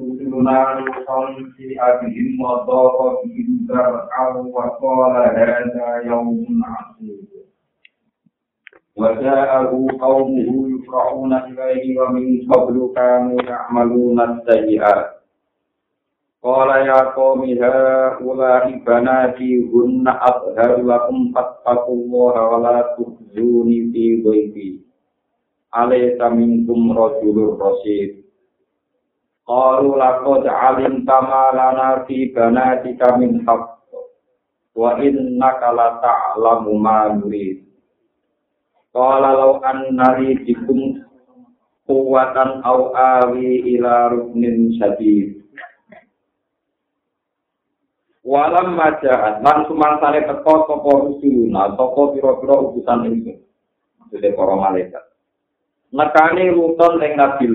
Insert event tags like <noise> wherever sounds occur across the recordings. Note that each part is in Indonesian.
Kutunaru sanji adihim madoho indar awa kola hada yaumun asyidu. Wada'ahu kaumuhu yufra'una ilaihi wa min qablu kamu ya'maluna sayi'at. Kola ya kaumi ha'ula ibanati hunna adhar lakum fattakullah wa la tukzuni fi doibi. Alayta minkum rajulur rasidu. Qalu laqad alimta ma lana fi banatika min haqq wa innaka la ta'lamu ma nurid. Qala law anna li bikum quwwatan aw awi ila ruknin syadid. Walam maja'at lan sumangsane teko sapa rusuluna sapa pira-pira utusan ingsun. Maksudnya para malaikat. Nekane ruton ing Nabi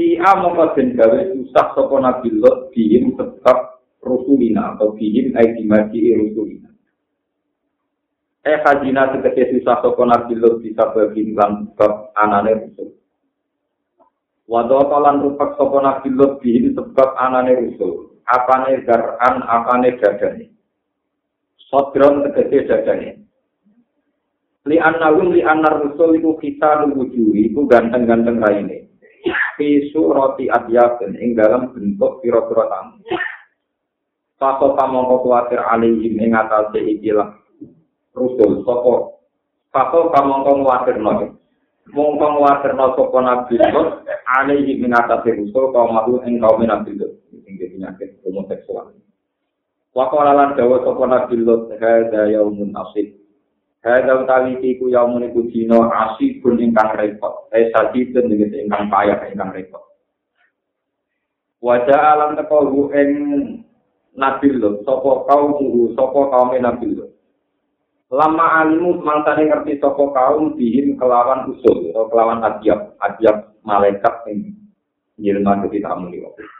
Lut. Si A mongko den gawe susah sapa Nabi Lot bihim sebab rusulina atau bihim ai rusulina. Eh hajina tegese susah sapa Nabi Lot bisa bagi lan sebab anane rusul. Wado kalan rupak sapa Nabi Lot bihim sebab anane rusul. Apane garan, apane dadane. Sodron tegese dadane. Li annahum li annar rusul iku kita nuwuju iku ganteng-ganteng raine. Fisu roti adyaben ing dalam bentuk pira-pira tamu. Sapa pamongko kuatir alihim ing atase ikilah rusul sapa Sapa pamongko kuatir noy. Mongko kuatir no sapa nabi Lut alihim ing atase rusul kaum mahu ing kaum nabi Lut sing penyakit homoseksual. Waqala lan dawa sapa nabi Lut hadza yaumun asib. Hadal tawi iku yaumun iku dina asibun ingkang repot. Eh sadidun iki ingkang payah ingkang repot. Wajah alam teko ing Nabi Lut, sapa kaum muhu, sapa kaum Nabi Lut. Lama alimu mangsane ngerti sapa kaum bihim kelawan usul atau kelawan adiab, adiab malaikat ing Yilma tamu iki.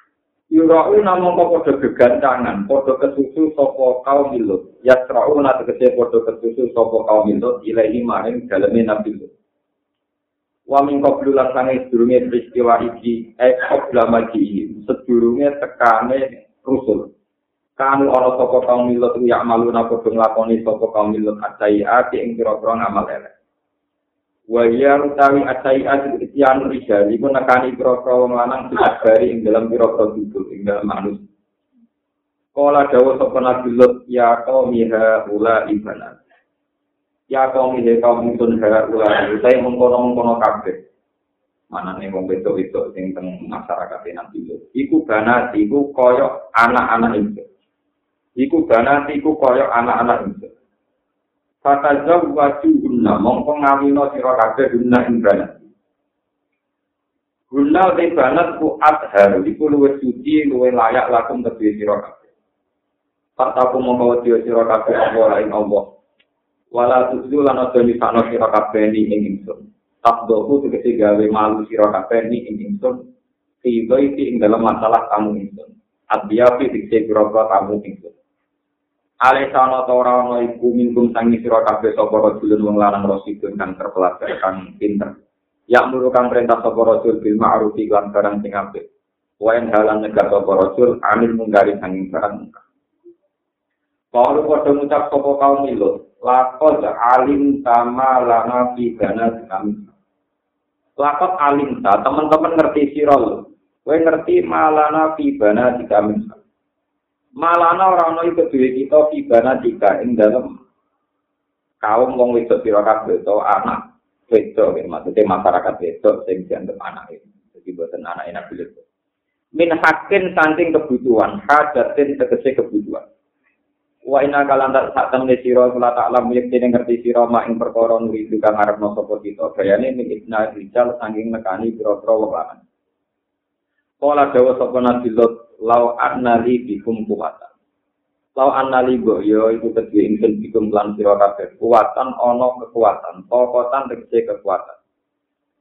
Yurau namung padha gegancangan, padha kesusu sapa kaum milut. Ya na tegese padha kesusu sapa kaum milut ilahi maring daleme Nabi Lut. Wa min qablu lan sange sedurunge peristiwa iki eh qabla magi sedurunge tekane rusul. Kanu ana sapa kaum milut ya maluna padha nglakoni sapa kaum milut acai ati ing pira-pira ngamal elek. Wa ya utawi asai adu itian rijal iku nekani pira-pira wong lanang disabari ing dalam pira-pira duduk ing dalam manus. Kala dawa sapa Nabi Lut ya qaumiha ula ibana. Ya qaumiha kaum ingsun hara ula utahe mengkono-mengkono kabeh. Manane wong wedok-wedok sing teng masyarakat Nabi Lut. Iku banat iku kaya anak-anak ingsun. Iku banat iku kaya anak-anak ingsun Fatazaw waju guna, mongko ngawino siro kabeh guna ing banat. Guna te banat ku adhar, iku luwe suci, luwe layak lakum kedua siro kabeh. Fataku mongko wadiyo siro kabeh Allah lain Allah. Wala tuzu lan ojo nisano siro kabeh ni ing ingsun. Tabdoku tegesi gawe malu siro kabeh ni ing ingsun. Tiba isi ing dalam masalah kamu ingsun. Adiyafi dikse biro-biro kamu ingsun. Ale sana ta ora ana iku mingkum tangi sira kabeh sapa rajulun wong lanang rasidun kang terpelajar kang pinter. Ya muru kang perintah sapa rajul bil ma'ruf lan barang sing apik. Wayan halan negar sapa rajul anil munggari sanging barang mungkar. Kalau pada ngucap sapa kaum milut, lakot alim tama lana fi gana kami. Lakot alim ta, teman-teman ngerti sirol. Kowe ngerti malana fi gana kami. Malana ora ana iku dhewe kita kibana jika ing dalem kaum wong wedok sira kabeh to anak wedok iki maksudnya masyarakat wedok sing dianggap anak iki dadi boten anak enak bilir min hakin saking kebutuhan hadatin tegese kebutuhan. Wa ina kalantar sak temne sira kula tak lam dene ngerti sira mak ing perkara nuri kang arepno sapa kita. Gayane min ibna rijal saking nekani pira-pira wong lanang. Kala dawa sapa Nabi lau annali bikum kuwatan. Lau annali go yo iku kedhe ingsun bikum lan sira kabeh. Kuwatan ana kekuatan, pokotan tegese kekuatan.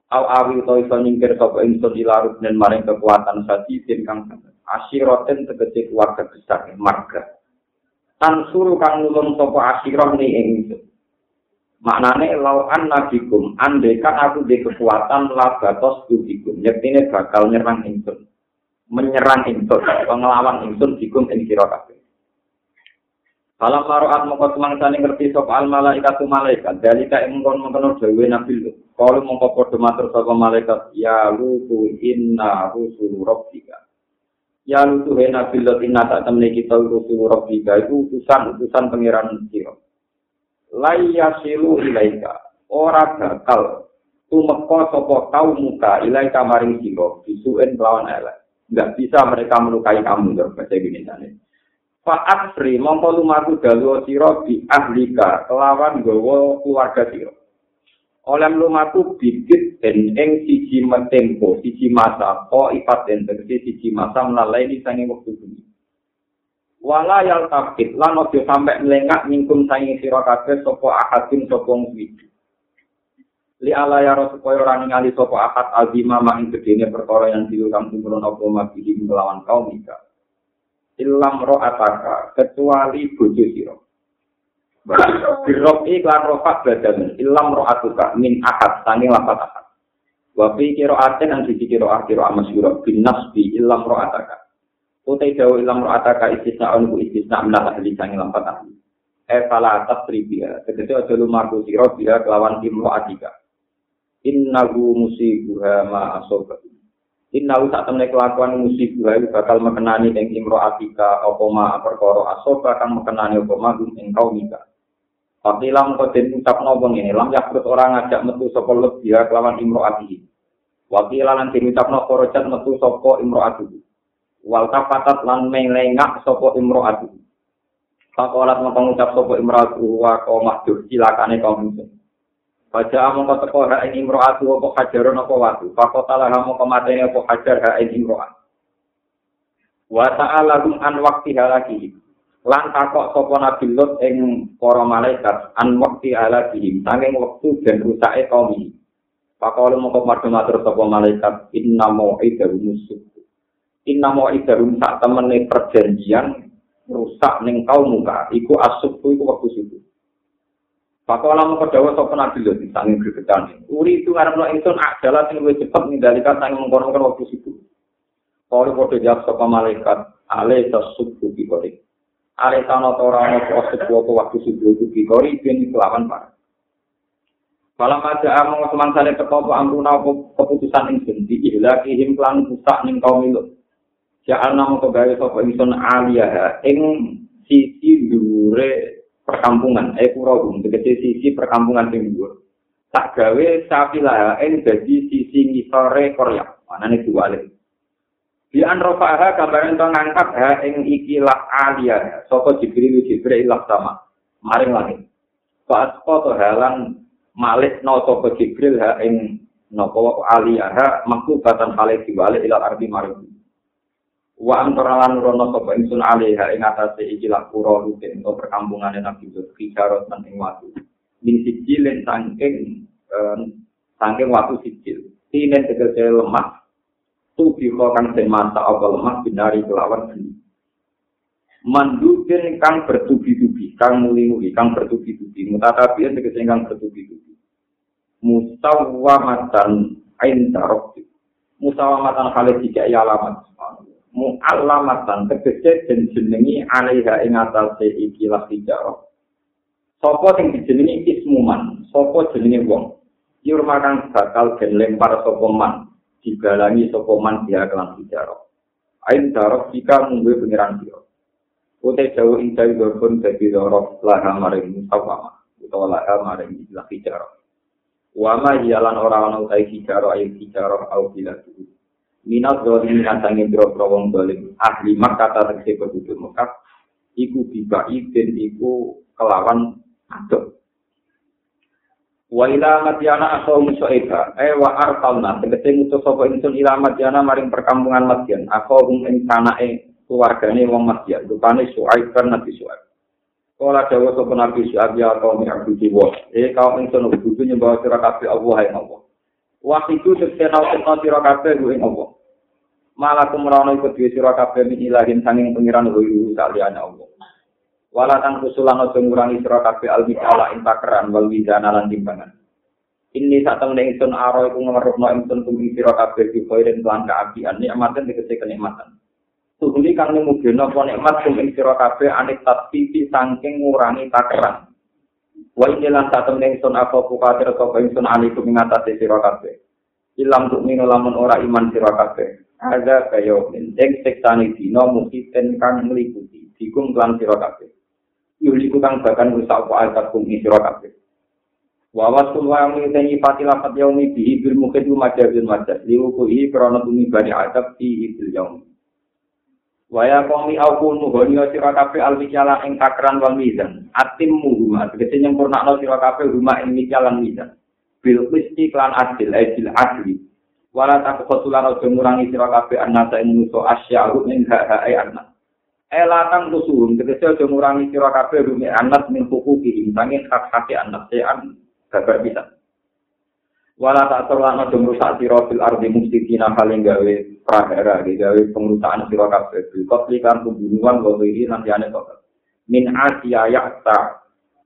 Au awi to iso nyingkir sapa ingsun ilarut dan maring kekuatan sadidin kang asyiroten tegese keluarga besar marga. Tan suruh kang nulung sapa asyiroh ni ingsun. Maknane lauan nabikum andekan aku di kekuatan labatos tubikum. Yektine bakal nyerang ingsun. Menyerang ingsun, ngelawan ingsun dikum ing sira kabeh. Falam maroat mongko semangsane ngerti sapa al malaikat malaikat. Dalika ing mongkon mongkon dhewe nabi lu. Kalu mongko padha matur sapa malaikat, ya lutu inna rusul rabbika. Ya lutu he nabi lu inna tak temne kita rusul rabbika itu utusan-utusan pangeran sira. layasilu ilaika ora bakal tumeka sapa kaum muka ilaika maring sira bisuen lawan elek enggak bisa mereka melukai kamu lho baca gini jane Fa'at sri mongko lumaku dalu sira di ahlika kelawan gawa keluarga sira. Oleh lumaku bibit den ing siji metempo siji masa ko ipat den siji masa melalai di sange wektu bumi. Wala yal lan ojo sampe melengak mingkum saing sira kabeh sapa ahadin sapa wiji li ala ya supaya ora ningali sapa ahad azima mak ing gedene perkara yang diulang tumurun apa mabidi melawan kaum ika ilam ro ataka kecuali bojo sira Birok iklan rofak badan ilam ro atuka min ahad sangi lapat ahad Wafi kiro aten an sisi kiro akhiro amasyurah bin nasbi ilam ro ataka Utai dawa ilang ro'ataka istisna onku istisna menat ahli sangi lampat ahli. E fala atas tribia. Tegesi aja lumarku siro biha kelawan tim ro'atika. Innahu musibuha ma asobat. Innahu tak temne kelakuan musibuha bakal mekenani yang tim ro'atika opo ma perkoro asobat kan mekenani opo ma gum engkau mika. Tapi lam koden ucap ngobong ini, lam yakrut orang ngajak metu sopo lebih kelawan imro atihi. Wakilah nanti ucap no korojat metu sopo imro atihi. wal kafatat lan melengak sapa imro'atu. Pakolat mau pengucap sapa imro'atu wa kau mahdur silakane itu. Baca among kau teko hak ing imro'atu apa hajaron apa watu. Pakotalah among kau mateni apa hajar hak ing imro'at. Wa ta'ala rum an wakti halaki. Lan takok sapa Nabi Lut ing para malaikat an wakti halaki. Sanging wektu dan rusake kaum ini. Pakola mongko matur sapa malaikat inna mau'idahu musuh. inna mau idarum sak temene perjanjian rusak ning kau muka iku asup iku waktu situ Pakola mau kedawa sopo nabi? Lho disangin gregetan. Uri itu ngarep no ingsun adalah sing cepet ngendalikan sangin mengkonon waktu situ Kalau kode jawab sopo malaikat ale tasuk buki kode ale tano tora no posuk waktu situ buki kode ini kelawan parah Malam aja among teman saya ketopo amruna keputusan ingsun di ihlakihim klan rusak ning kaum itu. Ja'al nama kegawe sapa ingsun aliyah ing sisi dhuwure perkampungan eh puragum tegese sisi perkampungan sing. Tak gawe sapilah ing dadi sisi ngisore Korea. Manane diwale. Di anrofaha kabaran to ngangkat ha ing ikilah aliyah sapa Jibril Jibril ilah sama. Maring langit. Pas foto halang malik no sapa Jibril ha ing napa aliyah maklubatan hale diwale ila arti maring wa antara lan rono sapa ingsun alaiha ing atase iki lak pura rutin utawa perkambungane Nabi Lut kijarot lan ing watu. Min sijilin sangking sangking watu sijil tinen tegese lemah. Tu biko kang den mata apa lemah binari kelawan geni mandubin kang bertubi-tubi kang muli-muli kang bertubi-tubi. Mutatabi tegese kang bertubi-tubi. Musawwamatan ain tarok musawwamatan khalid tiga alamat mu'allamatan tegese den jenengi alaiha ing atase iki lah hijarah sapa sing dijenengi ismuman sapa jenenge wong? Yur makang bakal den lempar sapa man? Digalangi sapa man dia kelan hijarah ain darok jika munggu pengiran sira Ute jauh ing jauh dorpun dadi dorok laha maring musawama utawa laha maring ilah hijarah Wama hialan orang-orang utai hijarah ayu hijarah au bila tuh minat dolim ngantangi biro-biro wong dolim. Ahli kata tegese penduduk Mekah iku bibai dan iku kelawan aduk wa ila madyana asau musoeba. Eh wa artalna tegese ngutus sapa ingsun ila madyana maring perkampungan madyan asau ing tanake keluargane wong madyan rupane suaib kan nabi suaib. Kala dawa sapa nabi suaib ya kaum abdi wa eh kaum ingsun kudu nyembah sira kabeh Allah ya Allah Wahidu sekena sekena sira kabeh ing Allah. Malah kumrono iku dhewe sira kabeh min ilahin sanging pengiran luyu saliyane Allah. Kusulan ojo ngurangi sira kabeh al misala ing takeran wal wizana lan timbangan. Ini saat temen ingsun aro iku ngerupno ingsun kuwi sira kabeh di koiren lan kaabian nikmatan dikese kenikmatan. Tuhuli kang nemugeno apa nikmat sing ing sira kabeh anik tatpipi saking ngurangi takeran. Wa ini lan saat temen ingsun apa kukatir sapa ingsun alikum ing atase sira kabeh. Ilam tuk mino lamun ora iman sira kabeh. Ada kaya ing sektane dina musiten kang meliputi dikum klan sira kabeh. Yuliku kang bahkan rusak apa azab kum sira kabeh. wa wasul wa ngiteni pati lapat yaumi bihi bil mukid majazun majaz liwuku i krono tumi bani adab fi ibil yaumi wa ya qaumi aqul nuhoni sira kabeh al mikala ing takran wal mizan. Atim muhuma tegese nyempurnakno sira kabeh rumah ing mikalan mizan. Bil qisti klan adil adil adli. Wala tak kotulan aja ngurangi sira kabeh annasa ing manusa asyaru ing hak hak anak Elatan tusuhun, tegese aja ngurangi sira kabeh rumi anak min hukuki, tangin hak-hak anak sean gagal bisa. Wala tak terlalu dong rusak siro fil ardi mustikina paling gawe prahara, gawe pengurusan siro kabeh. Bilkot likan pembunuhan ini nanti aneh kok. Min asia yakta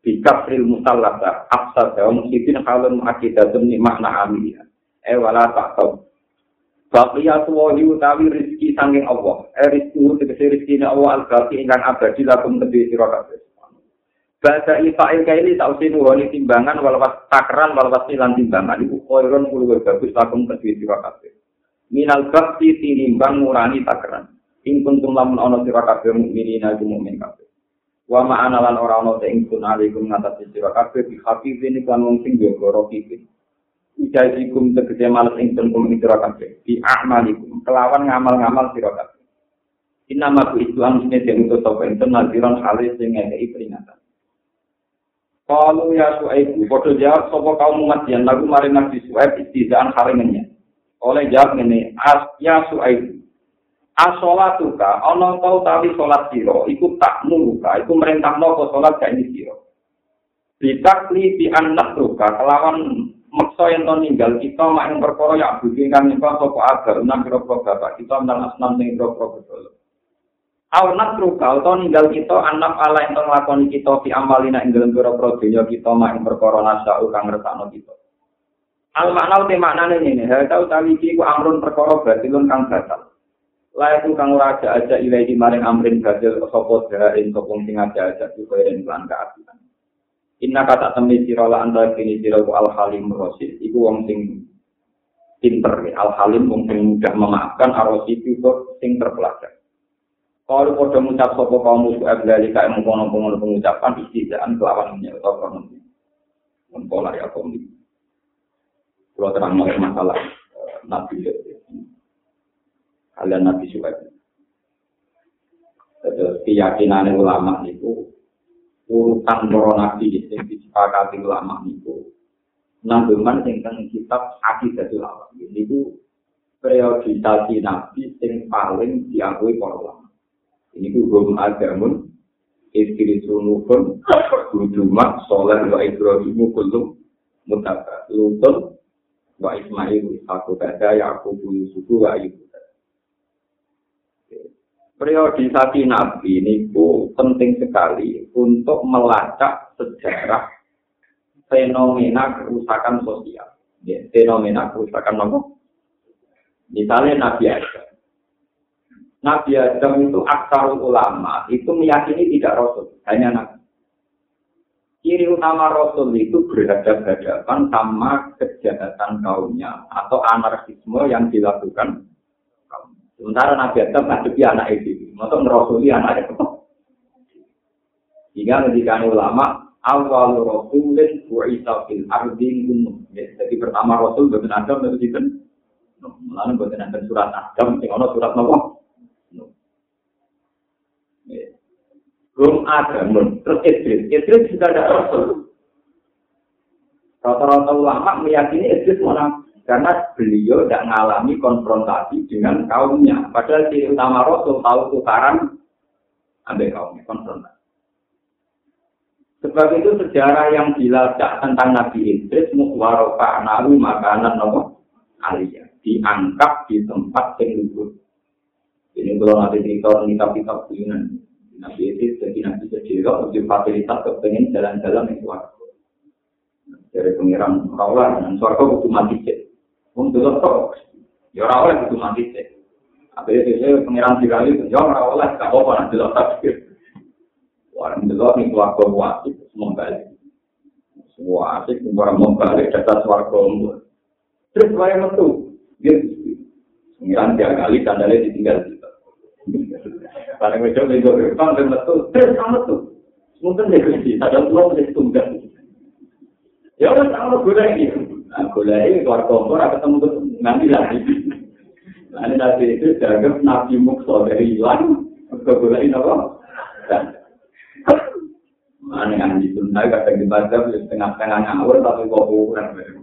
bikafril musallata afsad ya musikin halun akidatun ni makna amiliya. Eh wala tak tau. Baqiya tuwahi utawi rizki sanging Allah. Eh rizki tegesi rizki Allah al-gati ingkang abadi lakum tebi siro kabeh. Bahasa kaili tak usah nuhoni timbangan walawas takran walawas nilan timbangan itu koiron kuluwe bagus lakum kedua sira. Minal bakti tinimbang ngurani takran. Ing kuntum lamun ana sira kabeh mukminina iku mukmin kabeh. Wa ma'ana lan ora ana te ingsun alaikum ngatasi sira kabeh bi hafizin kan wong sing jaga rokipin. Ijazikum tegese males ingsun kum ing sira kabeh. Bi a'malikum kelawan ngamal-ngamal sira kabeh. Inama ku Islam sini yang untuk sopa ingsun naziran halis sing ngekei peringatan. Kalau ya Su'aibu, bodoh jawab sopo kaum umat yang lagu mari Nabi Su'aib istizaan haringannya. Oleh jawab ini, As, ya Su'aibu, asolatuka, ono tau tali sholat siro, iku tak muluka, iku merintah nopo sholat gak ini siro. Bitakli di anak luka, kelawan makso yang to ninggal kita mak yang perkara ya budi kan niku sapa agar enam pira bapak kita ndang asnam ning pira betul. Aw natruka utawa ninggal kita anak ala yang nglakoni kita fi amalina ing dalem pira-pira dunya kita mak ing perkara nasau kang ngersakno kita. Al makna uti maknane ngene, ha tau tawi iki ku amrun perkara batilun kang batal. Ku kang ora aja aja ilahi maring amrin batil sapa dharin sapa sing aja aja kuwi ing lan kaapian. Inna kata temi sira la anta kini sira ku al halim rasid iku wong sing pinter al halim wong sing mudah memaafkan arosid itu sing terpelajar. Kalau pada mengucap sopo kaum musuh abdali kayak mengkono pengucapan istidaan kelawan menyerta kono. Mempola ya kaum. Kalau terang masalah eh, nabi kalian nabi suweb. keyakinan ulama itu urutan para nabi yang disepakati ulama itu nanggungan tentang kitab akidah ulama itu periodisasi nabi yang paling diakui para ulama. Ini hukum agamun, istri sunukun, bujumak, soleh, wa ibrahimu, kulum, mutabak, lutun, wa ismail, aku bada, yakubu, yusufu, wa ibu. Periodisasi Nabi ini penting sekali untuk melacak sejarah fenomena kerusakan sosial. Ya, fenomena kerusakan apa? Misalnya Nabi Adam. Nabi Adam itu aksarul ulama, itu meyakini tidak Rasul, hanya Nabi. Ciri utama Rasul itu berhadapan sama kejahatan kaumnya atau anarkisme yang dilakukan Sementara Nabi Adam ngadepi anak itu, untuk merasuli anak itu. Hingga ketika ulama, awal rasulin bu'isa fil ardi Jadi pertama Rasul bukan Adam, itu Lalu bukan Adam surat Adam, yang surat Nabi. Rum Adamun, terus Idris. Idris juga ada Rasul. Rata-rata ulama meyakini Idris mana? Karena beliau tidak mengalami konfrontasi dengan kaumnya. Padahal si utama Rasul tahu tukaran ambil kaumnya, konfrontasi. Sebab itu sejarah yang dilacak tentang Nabi Idris, muhwaroka nawi makanan nopo aliyah. Diangkat di tempat yang luhur. Ini kalau nanti cerita kitab-kitab Yunan. Nabi itu jadi nabi sejelok, lebih fasilitas kepengen jalan-jalan yang suarga. Dari pengiran kaulah dan suarga butuh mati cek. Untuk itu, ya rawlah butuh mati cek. Akhirnya dia pengiran dikali itu, ya rawlah gak apa-apa nanti lo takdir. Orang delok nih keluarga wajib semua balik. Semua asik, orang mau balik data suarga Terus saya metu, dia pengiran tiga kali tandanya ditinggal kita. Paling itu itu rupan dan metu. Terus kamu tuh. Mungkin dia kunci. Ada tulang dia tunggal. Ya udah kalau gula ini. Gula ini keluar kompor apa temu nanti lagi. Nanti nanti itu jagam nabi mukso dari Yuan. Ke gula apa? Mana yang ditunda kata di bazar di tengah-tengah ngawur tapi kok ukuran berapa?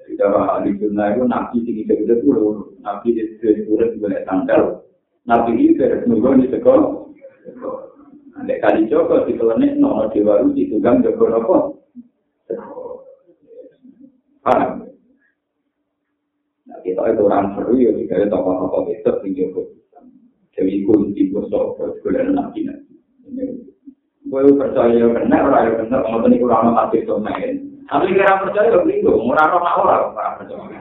Jadi kalau ditunda itu nabi tinggi-tinggi itu loh. Nabi itu sudah diurut boleh tanggal. Nabi itu dari nunggu di sekolah. Ada kali joko di kelenek nono dewa itu ditunggang joko apa? Paham? Nah kita itu orang seru ya, kita tokoh-tokoh itu tinggi Jadi kunci bosok, sekolah nabi nabi. Gue percaya benar, orang benar, kalau tadi kurang masih domain. Tapi kira percaya begitu, murah roh orang orang percaya.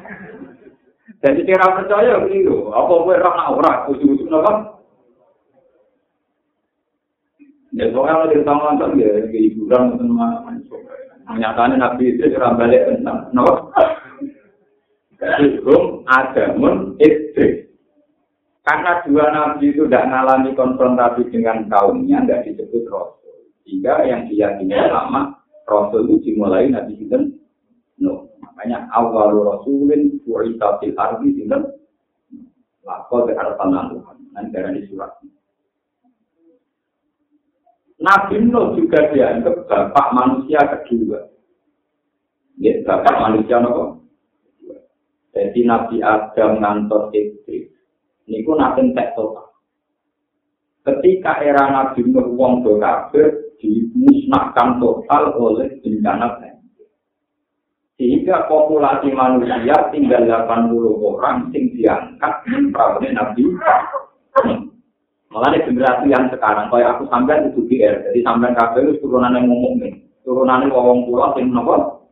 Jadi kira percaya begitu, apa gue roh orang, ujuk-ujuk nopo? Ya soalnya di tangan kan ya, hiburan teman menyatakan nabi itu cerah balik tentang. Jadi hukum adamun istri. Karena dua nabi itu tidak mengalami konfrontasi dengan kaumnya, tidak disebut roh. Sehingga yang diyakini lama Rasul itu dimulai Nabi Sinten no. Makanya awal Rasulin Fu'ita fil ardi ke harapan Tuhan Nanti dari surat Nabi Nuh juga dianggap bapak manusia kedua. Ya, bapak manusia nopo. Jadi Nabi Adam ngantor istri. Ini pun nabi tek total. Ketika era Nabi Nuh wong do kafir, dimusnahkan total oleh bencana. Sehingga populasi manusia tinggal 80 orang sing diangkat prawone Nabi Malah generasi yang sekarang, kayak aku sampai itu GR, jadi sampai kafir itu turunan yang ngomong nih, turunan yang ngomong pulau, sing nopo,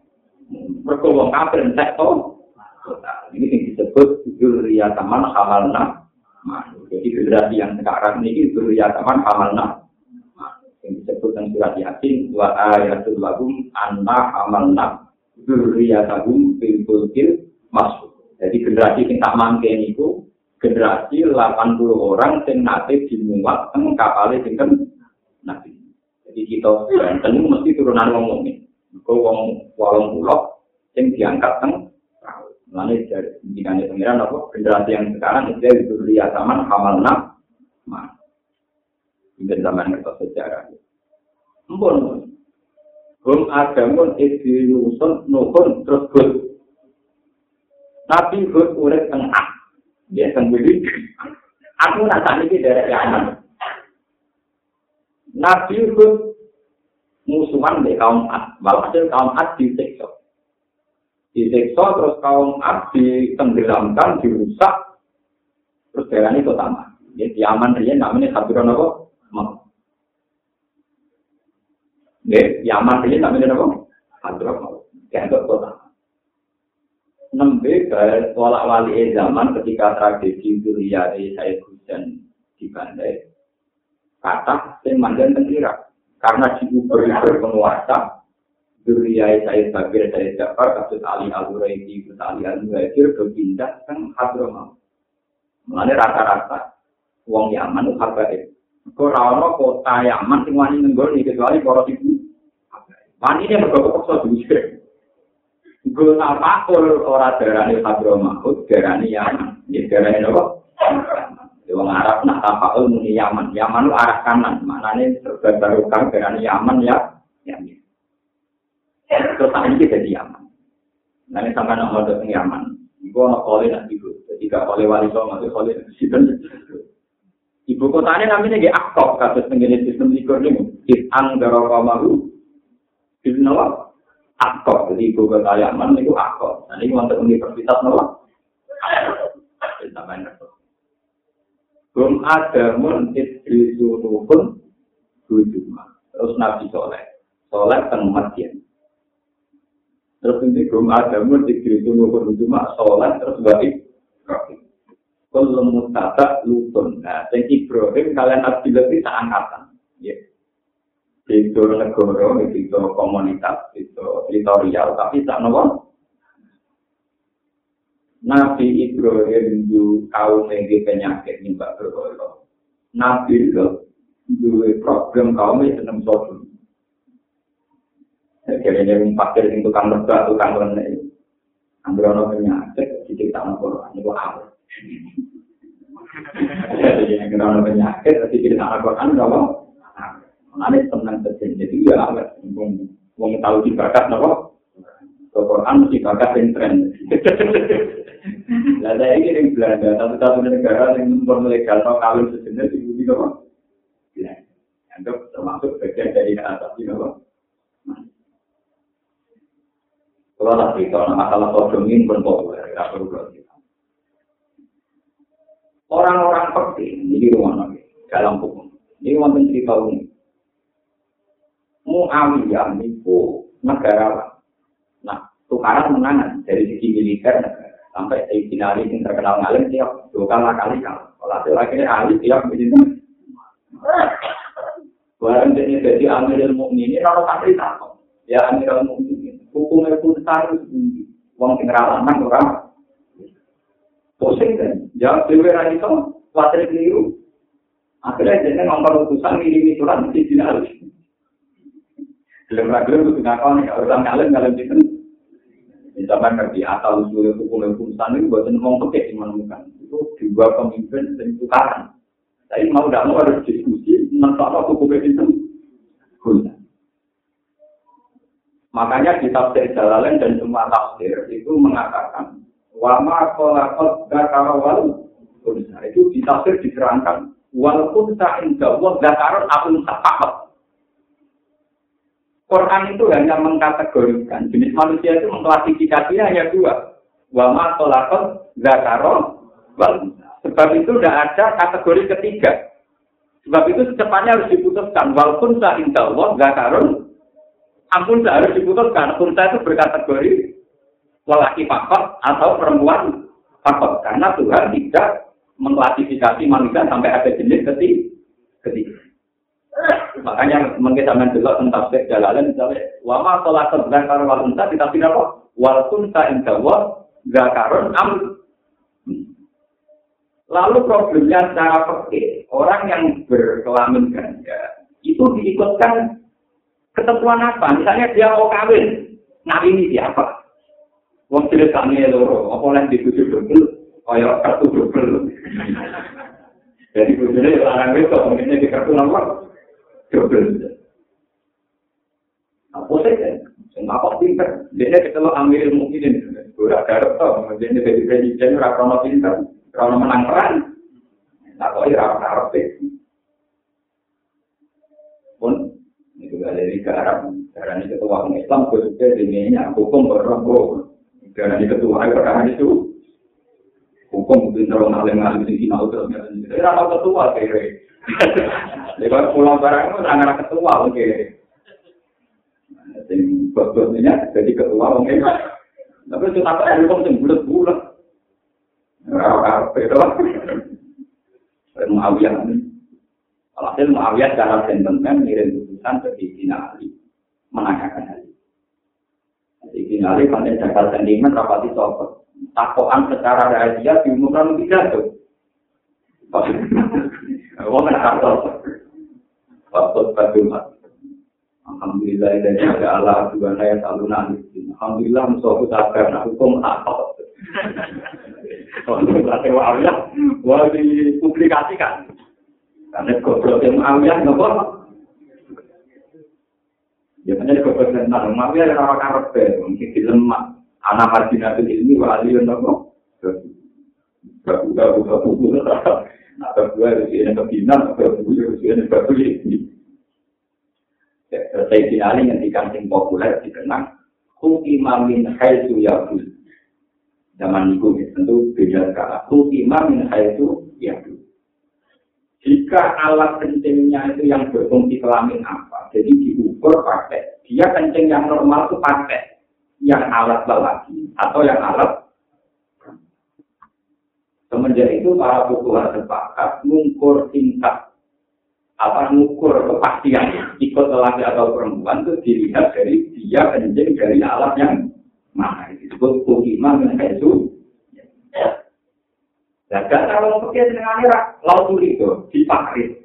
berkumpul kafir, entek to, ini yang disebut Juria Taman Hamalna, jadi generasi yang sekarang ini Juria Taman Hamalna, yang disebut dengan surat yasin wa ayatul lahum anna amalna dzurriyyatahum fil fulkil masuk. Jadi generasi yang tak mangken itu generasi 80 orang yang nanti dimuat teng kapal sinten nabi. Jadi kita Banten mesti turunan wong ini. Kau wong walong pulau yang diangkat teng Lalu dari pimpinan pengiran apa generasi yang sekarang itu itu lihat zaman hamalna, mah Mungkin zaman ngertos sejarah. Mpun. Hum adamun isi yusun nuhun terus hud. Tapi hud urek tengah. Dia sendiri. Aku tanya ini dari Yaman. Nabi hud musuhan di kaum Ad. Walhasil kaum Ad disiksa. Disiksa terus kaum Ad ditenggelamkan, dirusak. Terus jalan itu tamat. Di Yaman dia namanya Hadron apa? Nggih, Yaman ini namanya apa? Hadramaut. Kayak kota. Nembe tolak wali zaman ketika tragedi Duriyari saya hujan di Bandai. Kata yang mandan tengkira. Karena diuber-uber penguasa. Duriyari saya Bakir, saya Jafar, kasus Ali Al-Huraidi, kasus Ali Al-Muhajir, berpindah ke Hadramaut. Mengenai rata-rata, uang Yaman itu habaib. Kau rawon kota Yaman sing nenggol kecuali para ibu. Wani ini mergo kok iso Gue apa kul ora darani Hadramahut, darani Yaman. Ya darani apa? Ya wong Arab nak tapakul muni Yaman. Yaman lu arah kanan, maknane serba barokah darani Yaman ya. Ya. Terus tak ini jadi Yaman. Nanti sampai nak datang Yaman. Ibu anak kole nak ibu. Jadi gak kole wali so, masih kole nak Ibu kotanya namanya dia aktor, kasus tenggine sistem likur ini. Is'an daraka mahu. Bisnawa. Aktor. Jadi ibu kota Yaman itu aktor. Nah ini untuk universitas nawa. Belum ada mun istri suruhun Jumat. Terus Nabi Soleh. Soleh teng Madian. Terus ini Gum Adamu dikiri tunggu Jumat. Soleh terus baik. Kalau mutata lutun. Nah, yang Ibrahim kalian Abdullah itu angkatan. Ya. Itu negara, itu komunitas, itu teritorial. Tapi tak nopo. Nabi Ibrahim itu kaum yang penyakit nyembah berhala. Nabi itu dua problem kaum yang senang sodom. Jadi yang pakir itu tukang lega, tukang lene. Ambil orang penyakit, <laughs> jadi tak mau Quran itu awal. Jadi yang kena penyakit, jadi kita tak mau Quran Nanti tenang terjadi, jadi ya awal. Mau tahu di bakat, apa? Quran mesti bakat yang tren. Lah saya ini yang Belanda, satu-satu negara yang legal atau kawin sejenis itu kok. Ya, anggap termasuk bagian dari atas ini kok. Kalau tak cerita, masalah sodom ini pun populer, tidak perlu kita. Orang-orang penting, ini rumah nabi, dalam hukum. Ini wonten cerita ini. Muawiyah itu negara Nah, tukaran menangan dari sisi militer sampai Sayyidina Ali yang terkenal ngalim tiap dua kali kali kalau kalau akhirnya Ali tiap begitu Barang jadi jadi Amirul Mukminin kalau santri takut ya Amirul Mukminin hukumnya pun harus uang tinggal anak orang pusing kan? Jawab dewi lagi itu khawatir keliru. Akhirnya jadi nomor utusan ini surat di sini harus belum lagi untuk ngapain kalau orang ngalim ngalim itu Misalkan ngerti asal usul hukum hukum sana itu buat ngomong pekeh menemukan itu dua pemimpin dan tukaran. Tapi mau tidak mau harus diskusi mentok hukum itu guna. Makanya di tafsir Jalalain dan semua tafsir itu mengatakan wama kolakot gakarawal itu di tafsir walaupun tak indah wal gakaron akun tak Quran itu hanya mengkategorikan jenis manusia itu mengklasifikasinya hanya dua. Wama tolakot zakaro Sebab itu tidak ada kategori ketiga. Sebab itu secepatnya harus diputuskan. Walaupun sah indah Allah zakarun, ampun harus diputuskan. Unta itu berkategori lelaki pakot atau perempuan pakot. Karena Tuhan tidak mengklasifikasi manusia sampai ada jenis ketiga. Makanya mungkin zaman dulu tentang tafsir misalnya wama sholat zakar wal unta kita tidak apa wal kunta indawa zakarun am Lalu problemnya secara pergi, orang yang berkelamin ganda itu diikutkan ketentuan apa? Misalnya dia mau kawin, nah ini siapa? Wong tidak kami loro, apa yang dituju double, kaya kartu double. <laughs> Jadi bujurnya orang itu, mungkinnya di kartu nomor Jodoh itu. Nah, posek ya. Semua kok pinter. Dia ketemu ambil ilmu ini. Gue garap tau. Dia ini jadi presiden, rakyat pinter. Rakyat menang perang. Nah, kok ini rakyat. Pun, itu galeri ke Arab, Karena ini ketua Islam, gue juga. Hukum berrobok. Karena ini ketua perang itu. Hukum itu terlalu ngalim-ngalim. Ini rakyat ketua, kira-kira. Lewat pulau barang itu sangat ketua, oke. Jadi bosnya jadi ketua, oke. Tapi itu tak ada hukum yang bulat-bulat. Apa itu? Muawiyah. Alhasil Muawiyah secara sentimen ngirim putusan ke Sayyidina Ali. Menanyakan hal itu. Sayyidina Ali pada jaga sentimen rapati sopot. Takoan secara rahasia diumumkan tidak tuh. wong kapal patut patut alhamdulillah dan ada Allah juga saya selalu nangis alhamdulillah suatu saat karena hukum apa Wah, ini wah, dipublikasikan. Karena goblok yang Muawiyah, nopo. Ya, makanya goblok yang nah, Muawiyah yang orang Arab, mungkin di lemak. Anak Marjinatul ini, wah, ini nopo. Gak buka, buka, buka, bagus. atau dua harus ini kebinan atau dua harus ini ini. Saya finali yang dikandung populer dikenang Hukimah min haitu yabul Zaman itu tentu beda sekarang Hukimah min haitu yabul Jika alat kencingnya itu yang berfungsi kelamin apa, jadi diukur pakai. Dia kencing yang normal itu pakai yang alat lelaki atau yang alat Semenjak itu para bukuhan sepakat mengukur tingkat apa mengukur kepastian ikut lelaki atau perempuan itu dilihat dari dia kencing dari alat yang mana disebut kukiman dan itu dan kalau mau pergi dengan akhirat, laut itu dipakai.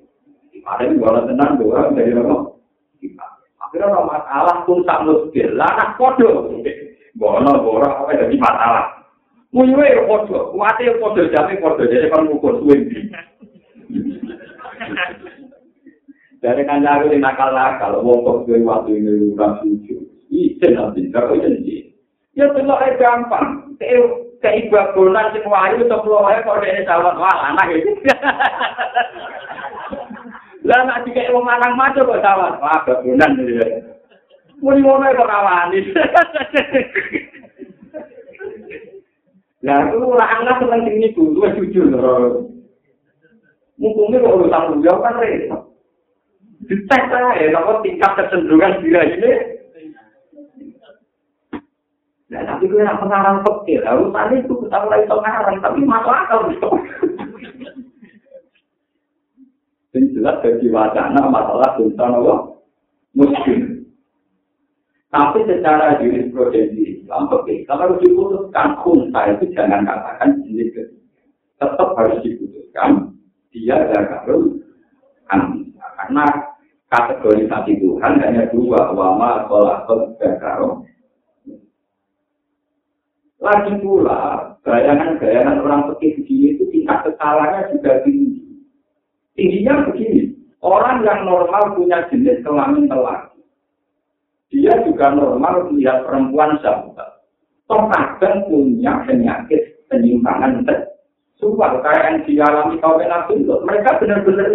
Ada yang boleh tenang dua dari nopo. Akhirnya orang masalah pun tak muskil. Lah anak podo. Bono borak apa jadi masalah. Muyuwe ya podo. Kuate ya podo jadi podo. Jadi kan ngukur suwin. Dari kancaku yang nakal-nakal, wong kok duwe waktu ini ora suci. Isin nanti, karo janji. Ya telok gampang. keibagonan sing wayu kula wae kok dene sawet wah anak iki. Lah nek dikek wong lanang maco kok sawet wah bagonan iki. Muni ngono kok rawani. Lah aku ora angkat seneng sing niku, luwih jujur lho. Kok urusan beliau kan repot. Dites ae, nopo tingkat kecenderungan diri ini Nah, tapi gue nak pengarang fakir, harus tadi itu kita mulai pengarang, tapi masuk akal. Ini jelas bagi wacana masalah tentang apa? Muslim. Tapi secara jurisprudensi Islam, oke, kalau diputuskan kunta itu jangan katakan jenis ketiga. Tetap harus diputuskan dia zakarul anisa. Karena kategorisasi Tuhan hanya dua, wama, sholat, zakarul lagi pula, bayangan-bayangan orang pekih begini itu tingkat kesalahannya juga tinggi. Tingginya begini, orang yang normal punya jenis kelamin lelaki. Dia juga normal melihat perempuan sahabat. Toh punya penyakit penyimpangan seksual kayak yang dialami kaum nabi mereka benar-benar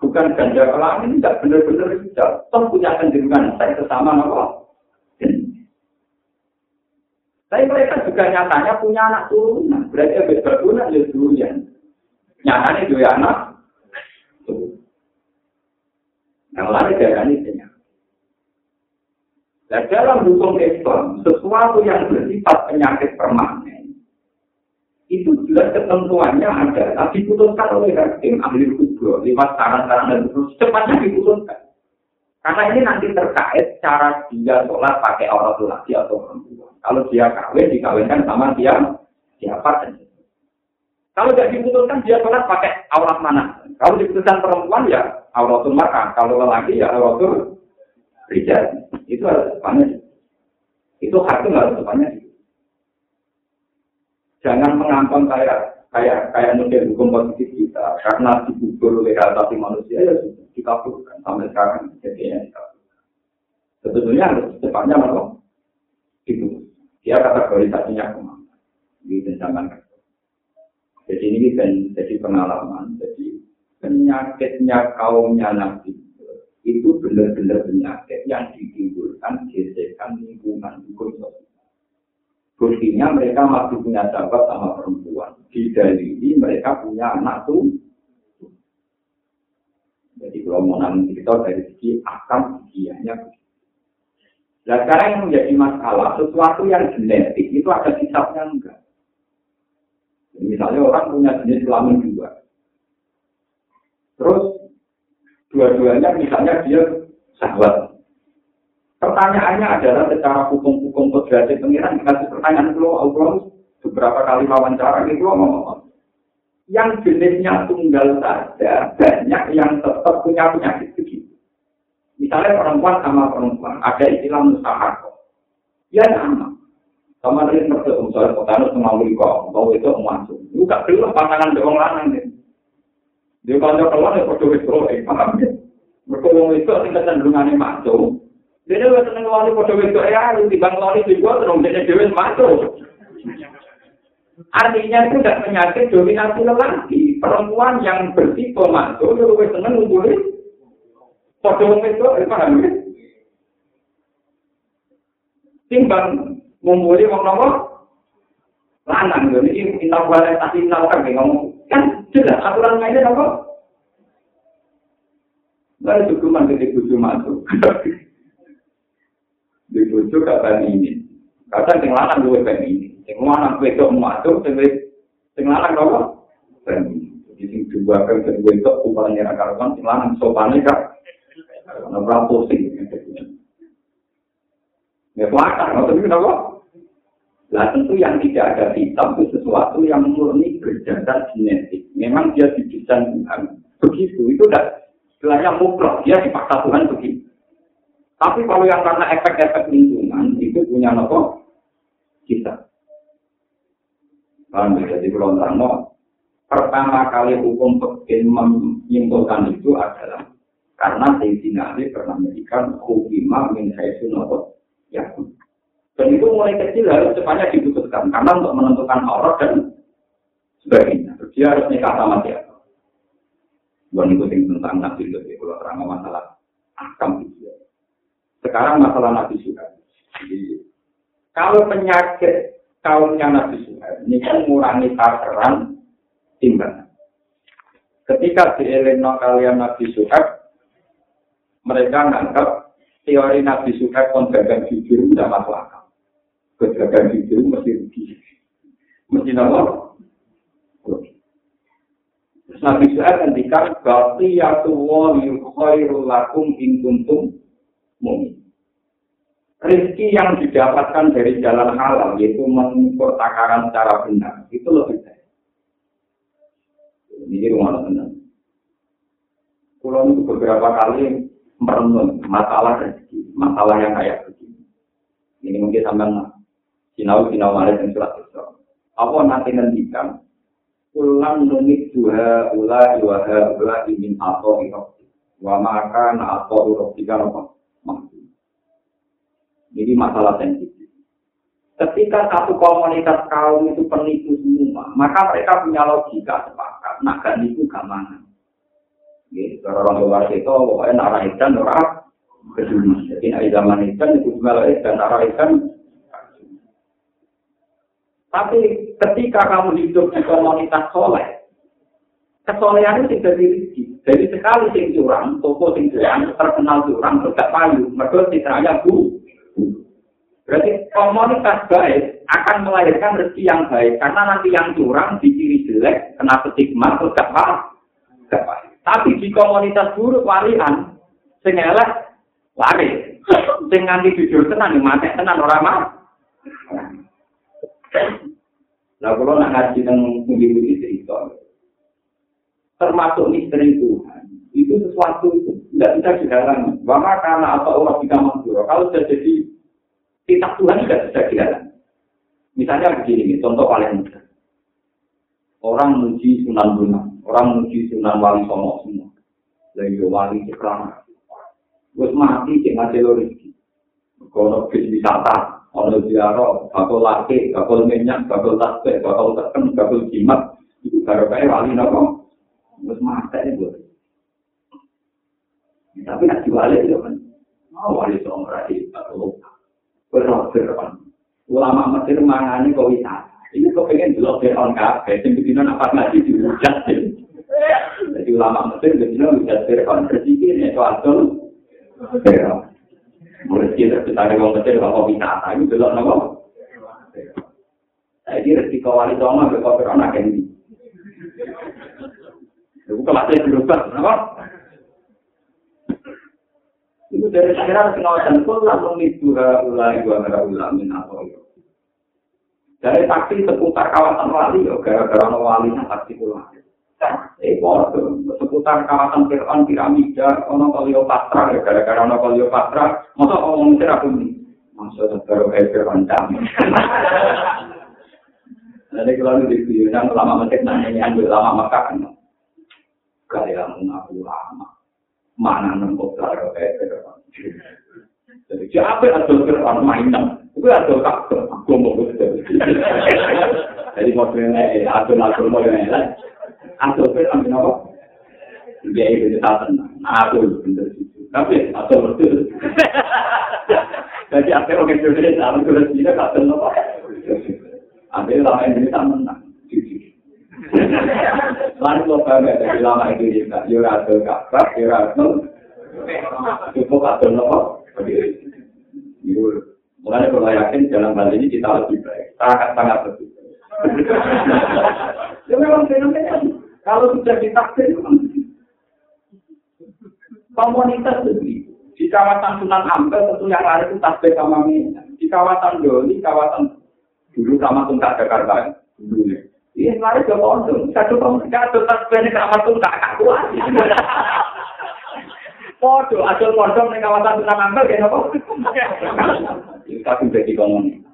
bukan ganda kelamin tidak benar-benar toh punya kecenderungan seks sesama apa Tapi mereka juga nyatanya punya anak turunan. Berarti ya berguna ya. Nyatanya juga anak Yang lain darah ini Nah, dalam hukum Islam, sesuatu yang bersifat penyakit permanen, itu jelas ketentuannya ada, tapi diputuskan oleh hakim ahli hukum, lewat saran-saran dan terus cepatnya diputuskan. Karena ini nanti terkait cara dia sholat pakai orang laki atau perempuan. Kalau dia kawin, dikawinkan sama dia siapa dan Kalau tidak diputuskan dia sholat pakai aurat mana? Kalau diputuskan perempuan ya auratul mar'ah. Kalau lelaki ya auratul rijal. Itu harus depannya. Itu hakim harus depannya. Jangan mengampang kayak kayak kayak model hukum positif kita karena dibukul oleh hati manusia ya dikabulkan sampai sekarang jadinya dikabulkan. Sebetulnya harus secepatnya malah itu dia kategorisasinya ke mana di zaman Jadi ini kan jadi pengalaman. Jadi penyakitnya kaumnya nabi itu benar-benar penyakit yang ditimbulkan gesekan lingkungan hukum mereka masih punya sahabat sama perempuan. Di ini mereka punya anak tuh. Jadi kalau mau nanti kita dari segi akam giginya. Nah sekarang yang menjadi masalah, sesuatu yang genetik itu ada hisapnya enggak. Misalnya orang punya jenis kelamin dua. Terus dua-duanya misalnya dia sahabat Pertanyaannya adalah secara hukum-hukum kodrasi pengiran dikasih pertanyaan itu Allah beberapa kali wawancara itu ngomong yang jenisnya tunggal saja banyak yang tetap punya penyakit begitu. Misalnya perempuan sama perempuan ada istilah mustahak. Ya sama. Sama dengan mertua misalnya petani semua kok, mau itu masuk. Juga belum pasangan doang lanang nih. Dia kalau keluar ya foto itu, paham ya? Mereka itu tingkat cenderungannya masuk. Dene wis seneng wali padha wedok ya, timbang wali juga terus dene dhewe masuk. Artinya itu tidak penyakit dominasi lelaki. Perempuan yang bertipe masuk, lebih seneng ngumpulin. Wong itu, eh, paham ya? Timbang ngumpulin nopo? Lanang, ini kita boleh tadi kan ngomong. Kan jelas aturan mainnya nopo? Saya cukup mandi di buju masuk. Di buju kata ini. Kata yang lanang gue pengen ini. Yang lanang gue itu masuk, yang lanang apa? Jadi sing dua kan gue itu upahnya rakaran, yang lanang sopannya kan. Karena berapa sih? Ya, kelakar, maksudnya kenapa? Nah tentu yang tidak ada hitam itu sesuatu yang murni berdasar genetik. Memang dia didesain Tuhan. Begitu, itu udah istilahnya mukrok, dia dipaksa Tuhan begitu. Tapi kalau yang karena efek-efek lingkungan, itu punya nopo kita. Paham ya? Jadi kalau pertama kali hukum pekin menyimpulkan itu adalah karena Sayyidina Ali pernah memberikan hukumah min haisu nopo ya. Dan itu mulai kecil harus cepatnya diputuskan karena untuk menentukan aurat dan sebagainya. Dia harus nikah sama siapa. Bukan itu tentang nabi itu kalau terang masalah akam itu. Sekarang masalah nabi suka. Jadi kalau penyakit kaumnya nabi suka ini kan mengurangi takaran timbangan. Ketika di Elena kalian nabi suka, mereka menganggap teori nabi suka kontragan jujur tidak masuk akal. Kejagaan itu mesti rugi. Mesti nama. Terus Nabi Suhaib ngendikan Baqiyatu wa khairul lakum in kuntum. Rizki yang didapatkan dari jalan halal, yaitu mengukur takaran secara benar, itu lebih baik. Ini rumah tenang. Pulau itu beberapa kali merenung masalah rezeki, masalah yang kayak begini. Ini mungkin sampai Sinau sinau malah yang surat itu. Apa nanti ngendikan? Ulang nungit dua ula dua ula ingin atau irok. Wa maka na atau irok tiga apa? Jadi masalah sensitif. Ketika satu komunitas kaum itu penipu semua, maka mereka punya logika sepakat. Nah, kan itu mana? Gitu, orang luar itu pokoknya narah ikan, narah kedua. Jadi zaman ikan itu cuma ikan, narah ikan Tapi ketika kamu hidup di komunitas soleh, kesolehan itu tidak diri. Jadi sekali sing curang, toko sing curang, terkenal curang, tidak payu. Mereka citranya bu. Berarti komunitas baik akan melahirkan rezeki yang baik. Karena nanti yang curang, diciri jelek, kena stigma, gak paham. Tapi di komunitas buruk walian, sing elek, lari. Sing nganti jujur tenan, mati tenan orang mah. Nah, kalau nak ngaji tentang pundi-pundi cerita, termasuk misteri Tuhan, itu sesuatu itu tidak bisa dihalangi. Bahkan karena apa orang bisa mandura, kalau sudah jadi kitab Tuhan tidak bisa dihalangi. Misalnya begini, contoh paling mudah. Orang muji Sunan Bunga, orang muji Sunan Wali Songo semua. Lagi wali cekrama. Terus mati, cek ngasih rezeki. Kalau bis wisata, ono ziarah, bakal laki, bakal minyak, bakal tasbih, bakal teken, bakal jimat, itu baru kayak wali nopo, terus mata itu. Tapi nak diwali itu kan, mau wali seorang rai, atau berrohir kan. Ulama Mesir mangani kau wisata. Ini kau pengen dulu Fir'aun kafe, yang begini apa ngaji dihujat. Jadi ulama Mesir begini hujat Fir'aun, rezeki ini soal Fir'aun. Mereka tidak bisa ada yang mencari bahwa kita akan itu lah nama. Jadi resiko wali sama berkau berona kendi. Itu kelasnya berubah, nama. Itu dari akhirnya pengawasan itu langsung mitura ulai gua merah ulang minato. Dari taksi seputar kawasan wali, gara-gara wali yang taksi pulang. Ekor seputar kawasan Fir'aun piramida, ono Kleopatra, gara-gara ono Kleopatra, masa ngomong Mesir aku nih, masa baru kayak Fir'aun dam. Jadi <laughs> kalau di diundang lama Mesir nanya ambil lama maka kan, gaya mengaku lama, mana nembok baru kayak Fir'aun. Jadi siapa ada Fir'aun? Mainan, itu ada kakak, mau <laughs> Jadi modelnya, ada-ada modelnya, atau ber amin apa? Dia itu tak tenang. Aku bener itu. Tapi atau betul. <laughs> Jadi akhirnya orang Indonesia sama tulis tidak tak tenang apa? Akhirnya lama Indonesia menang. Lalu lo bangga dari lama Indonesia. Yo rasa kabar, yo rasa Cukup atau nopo. Mulanya kalau yakin dalam hal ini kita lebih baik, sangat sangat lebih baik. <laughs> Ya memang fenomena. Kalau sudah ditakdir, komunitas begitu. Di kawasan Sunan Ampel tentu yang lari itu tasbih sama minyak. Di kawasan Doli, kawasan dulu sama Tungkak Jakarta dulu ya. Iya, lari ke kondom. Satu tahun satu tasbih ini sama Tungkak kuat. Podo, asal kondom di kawasan Sunan Ampel kayak apa? Itu tapi jadi komunitas.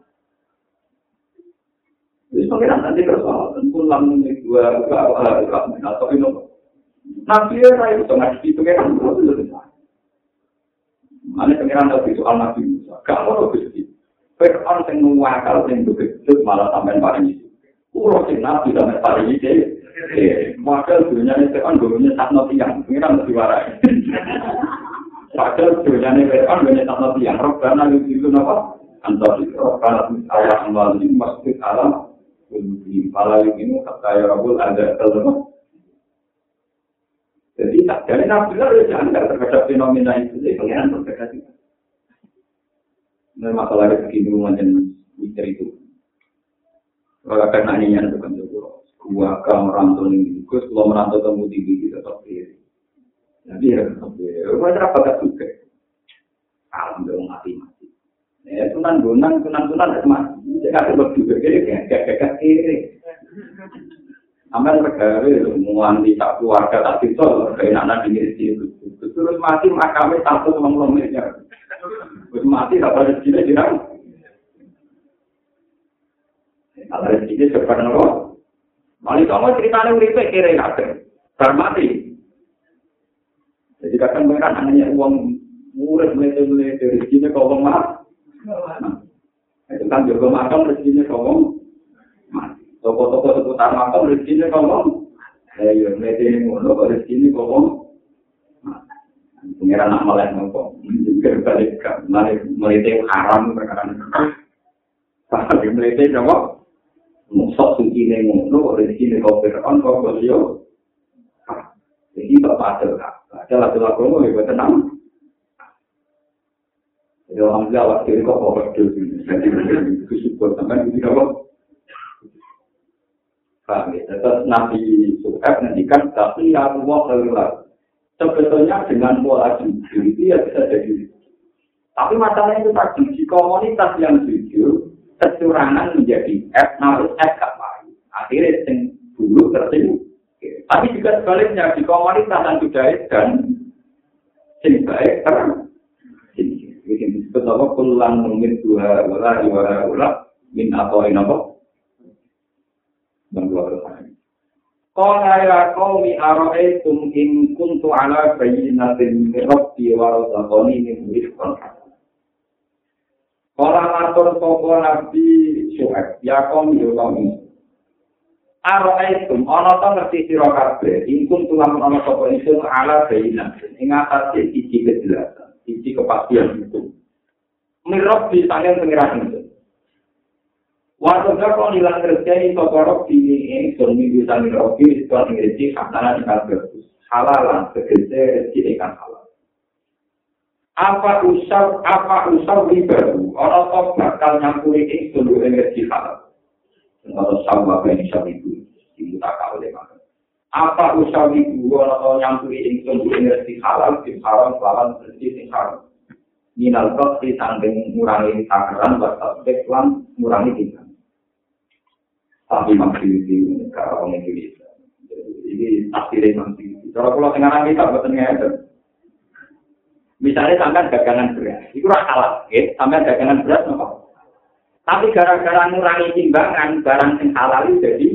Jadi pengiran nanti persoalan pulang nih dua dua dua atau ini Nabi ya itu ngaji pengiran terus Mana pengiran lebih soal Nabi Musa. Mau lebih sedih. Fir'aun yang mewakal yang begitu malah sampai paling itu. Kulo sing Nabi sampai paling itu. Wakil dunia ini Fir'aun dulunya satu tiang. Pengiran lebih warai. Wakil <laughs> dunia ini Fir'aun dulunya satu tiang. Robbana itu apa? Antar itu. Robbana ayat amal ini masjid alam. Kulubim. Pala ini kata ya Rabbul ada telepon. Jadi tak dari Nabi Allah ya jangan terhadap fenomena itu. Jadi pengiran berbeda juga. Ini masalah rezeki dulu macam misteri itu. Kalau karena ini yang bukan juga. Gua kalau merantau ini, gue kalau merantau temu tinggi tetap diri. Jadi ya tetap diri. Gue terapa gak suka. Alam dong mati mati. Ya, tunan gunang, tunan-tunan cuma jika Cek berdua, jadi gak gak gak kiri. Aman regali, muan di tak keluarga tak tidur, kayak anak di itu. Terus mati makamnya satu lom lom ini. Terus mati tak ada sini di dalam. Ada di sini sekarang lo. Mali kamu cerita yang lebih kiri nanti. Termati. Jadi kadang mereka hanya uang murid mereka mereka dari sini kalau mati. Itu kan juga makam rezekinya mati. toko-toko seputar makam rezekinya ngomong ya iya mereka ini ngono kok rezeki ngomong pengiran nak malah ngomong juga balik ke mari melete haram perkara tapi melete jawab musok suci ini ngono rezeki kau firman kau beliau jadi bapak ada ada lagu-lagu mau ibu tenang jadi alhamdulillah waktu itu kok kau berdua jadi bersyukur sampai itu tidak Paham ya? Terus Nabi suka ngendikan, tapi ya Allah keluar. Sebetulnya dengan pola jujur itu ya bisa jadi. Tapi masalahnya itu tadi, di komunitas yang jujur, kecurangan menjadi F, harus F gak. Akhirnya yang dulu tertimbul. Tapi juga sebaliknya, di komunitas yang sudah dan yang baik terang. Ini disebut apa? Kulang mungkin dua, wala, dua, wala, min atau ini apa? Qala ya qaumi ara'aytum in kuntu ala bayyinatin min rabbi wa razaqani min rizqan Qala matur sapa nabi Syuaib? Ya qaumi ya qaumi Ara'aytum ana ta ngerti sira kabeh in kuntu lamun ana sapa isun ala bayyinatin. Ing atase siji kejelasan siji kepastian itu Min rabbi sangen pengiran Waktu itu kalau hilang kerja ini tokorok di ini suami bisa mirobi setelah mengerti katakan ikan bagus halalan segede rezeki ikan halal. Apa usah apa usah baru orang tok bakal nyampuri ini sumber energi halal. Atau sama apa yang bisa itu itu tak kau mana. Apa usah orang tok nyampuri ini sumber energi halal di haram lawan rezeki haram. Minal di tanggung ngurangi takaran buat lan ngurangi tingkat. tapi masih di negara orang Indonesia. Ini akhirnya masih. Kalau pulau tengah kita buat ada. Misalnya sampai dagangan beras, itu salah, ya. Sampai dagangan beras, nopo. Tapi gara-gara ngurangi timbangan, barang yang halal itu jadi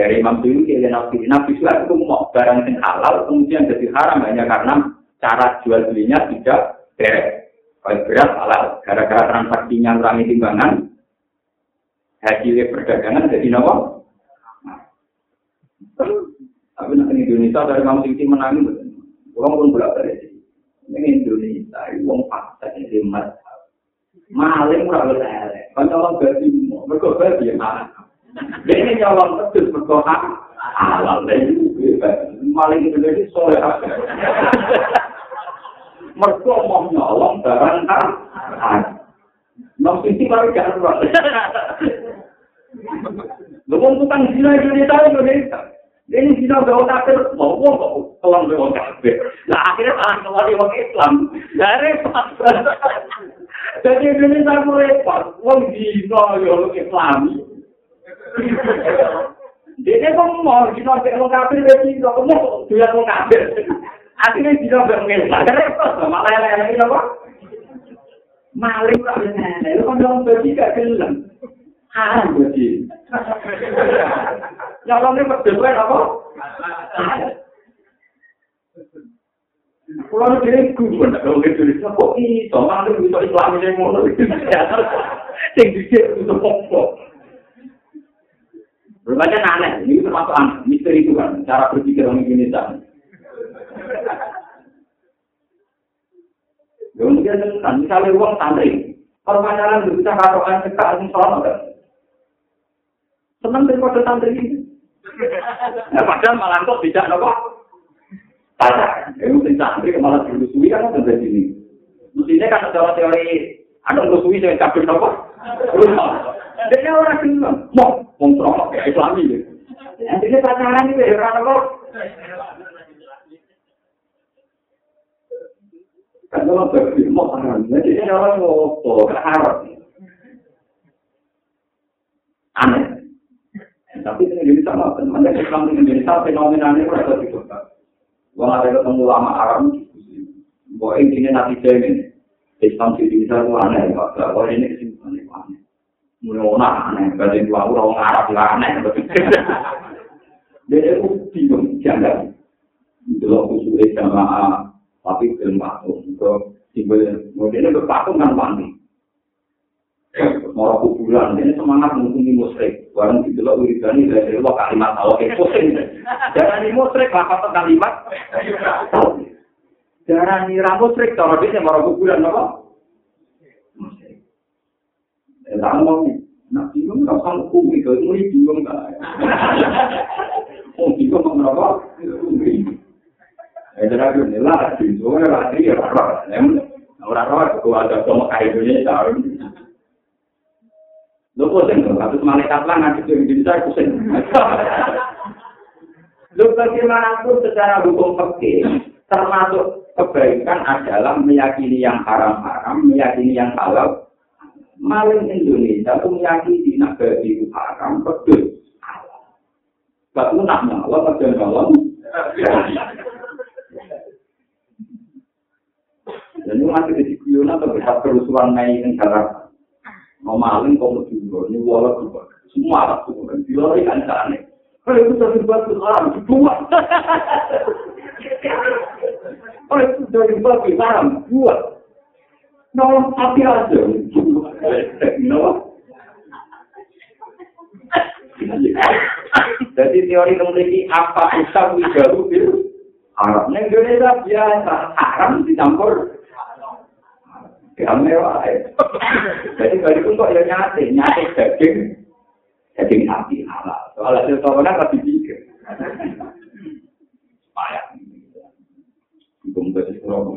dari Imam Syuuti dan Nabi Nabi Suhaib itu mau barang yang halal kemudian jadi haram hanya karena cara jual belinya tidak beres. Kalau beras halal, gara-gara transaksinya ngurangi timbangan, hasil perdagangan jadi nawa. Tapi nanti Indonesia dari kamu tinggi menangin, orang pun berapa balik. Ini Indonesia, uang fakta ini mas. Maling murah berlele. Kan orang berarti, mereka berarti ya malah. Ini nyolong betul, mereka halal. maling Indonesia soleh. Mereka mau nyolong barang kan. Sisi baru jangan lupa. Lu mau tukang zina Indonesia Indonesia. Ini zina bawa kafir, mau kok kelam bawa kafir. Nah akhirnya malah keluar di orang Islam. Dari Jadi Indonesia mulai repot. Wong zina ya Islam. Dene kok mau kita nek wong kafir wis iso ketemu dia wong kafir. Atine dino ben ngene. Malah malah ngene iki lho. Maling kok ngene. Lu kok dong berarti gak gelem. Haram berarti. Ya lha nek metu kuwi apa? Kulo nek dene kudu nek wong iki tulis kok iso malah iso iklan ngene ngono. Sing dicek iso kok. Berbagai aneh, ini termasuk aneh, misteri itu kan, cara berpikir orang Indonesia. Ya mungkin misalnya uang santri, kalau pacaran bisa katokan cekak, ini selama Senang daripada santri ini. Nah, padahal malah kok tidak nopo. Tata, itu di santri malah dilusui kan ada di sini. Mestinya kan ada teori ada lusui yang kabel nopo. Dia orang bilang, mau wong tro kayak Islam ini. Nanti dia pacaran ini beda kok. Kan kalau pergi mau pacaran, nanti dia orang mau to harap. Aneh. Tapi ini jadi sama, teman. Jadi Islam ini jadi sama fenomena ini pernah terjadi. Gua nggak ada ketemu lama Arab. Gua ingin nanti jadi Islam jadi misalnya aneh, Pak. Ini Orang aneh, berarti dua orang Arab itu aneh. Jadi aku bingung, jangan. Dulu khususnya jamaah, tapi belum patung. Untuk simbol, kemudian itu patung kan panik. Moro kuburan, ini semangat menghubungi musrik. Barang di delok wiridani dari Allah kalimat Allah yang pusing. Jangan ini musrik, apa kalimat? Jangan ini musrik, kalau dia moro kuburan, apa? Ya, mau Nah, bingung nggak usah hukum itu, ini bingung nggak? Oh, bingung nggak berapa? Ya, jadi aku nilai, bingung nggak lagi ya, orang-orang. Orang-orang, aku ada sama kayak Indonesia. Lho pusing lho, habis malaikat lah ngadep di Indonesia pusing. Lho bagaimanapun secara hukum fikih termasuk kebaikan adalah meyakini yang haram-haram, meyakini yang halal. maling Indonesia itu meyakini di negara itu haram betul. Batu nak nyalon, tapi yang nyalon. Dan ini masih di Cikuyuna, tapi saat kerusuhan Mei ini sekarang. Mau maling, kok mau jumbo, ini wala juga. Semua anak tuh, kan? Bila ini kan jalan, ya. itu dari batu haram, dibuat. Oh, itu dari batu haram, dibuat. Nolong api aja. No jadi teori memiliki apa usah wijaru itu haram. Indonesia biasa haram dicampur. Ya mewah. Jadi balik pun kok ya nyate, nyate daging, daging sapi halal. Soal hasil tokonan lebih pikir. Payah. Hukum betul kurang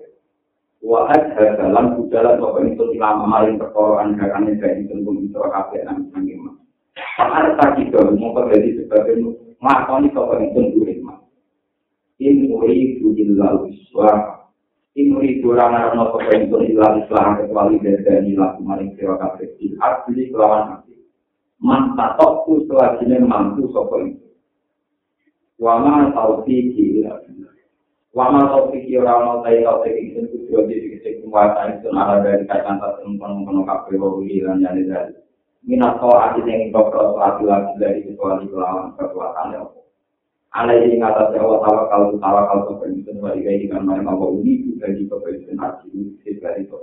Wahat hadalan budalan bahwa ini itu tidak memalin perkoroan dan tidak ditentung itu akhirnya nanti sanggih mah. Pakar tadi baru mau terjadi sebagai makoni bahwa ini tentu hikmah. Imuri budilal iswah. Imuri durang arno bahwa ini tentu ilal iswah kecuali dan ilal kemarin kira kafe. Ini kelawan nanti. Mantatokku selajine mampu sopoh itu. Wama tau tiki ilal. Taufiki ila Wama taufiki ora ono tai taufiki sing kudu di sing kuwasa itu ala dari kaitan wong lan jane dari. Minat kau kok lagi lagi dari kecuali kekuatan ya. Ini ngata tawa kalau tawa kalau itu wa ika ini juga di itu ini dari itu.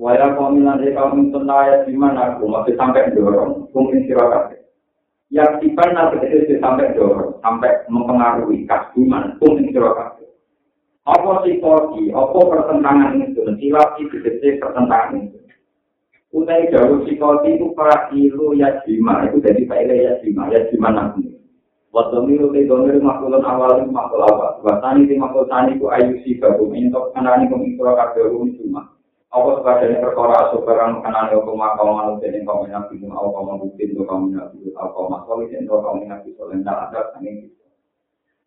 Waya kominan dari kaum itu naya di mana aku masih sampai dorong sirokat. Yang tiba nanti sampai dorong sampai mempengaruhi kasuman mungkin sirokat. Apa koki? Apa pertentangan itu? Silat itu pertentangan itu. Utai jauh psikoti itu para ilu ya jima itu jadi pak ya jima ya jima nanti. Waktu milu te domir makulun awal itu makul apa? Bahasani ti makul tani ku ayu si babu mintok kanani ku mingsura kabeh rum cuma. Apa sebagainya perkara superang kanani ku makau manut dan kau minabi mu au kau mabutin tu kau minabi au kau masoli dan tu kau minabi solen tak ada kani.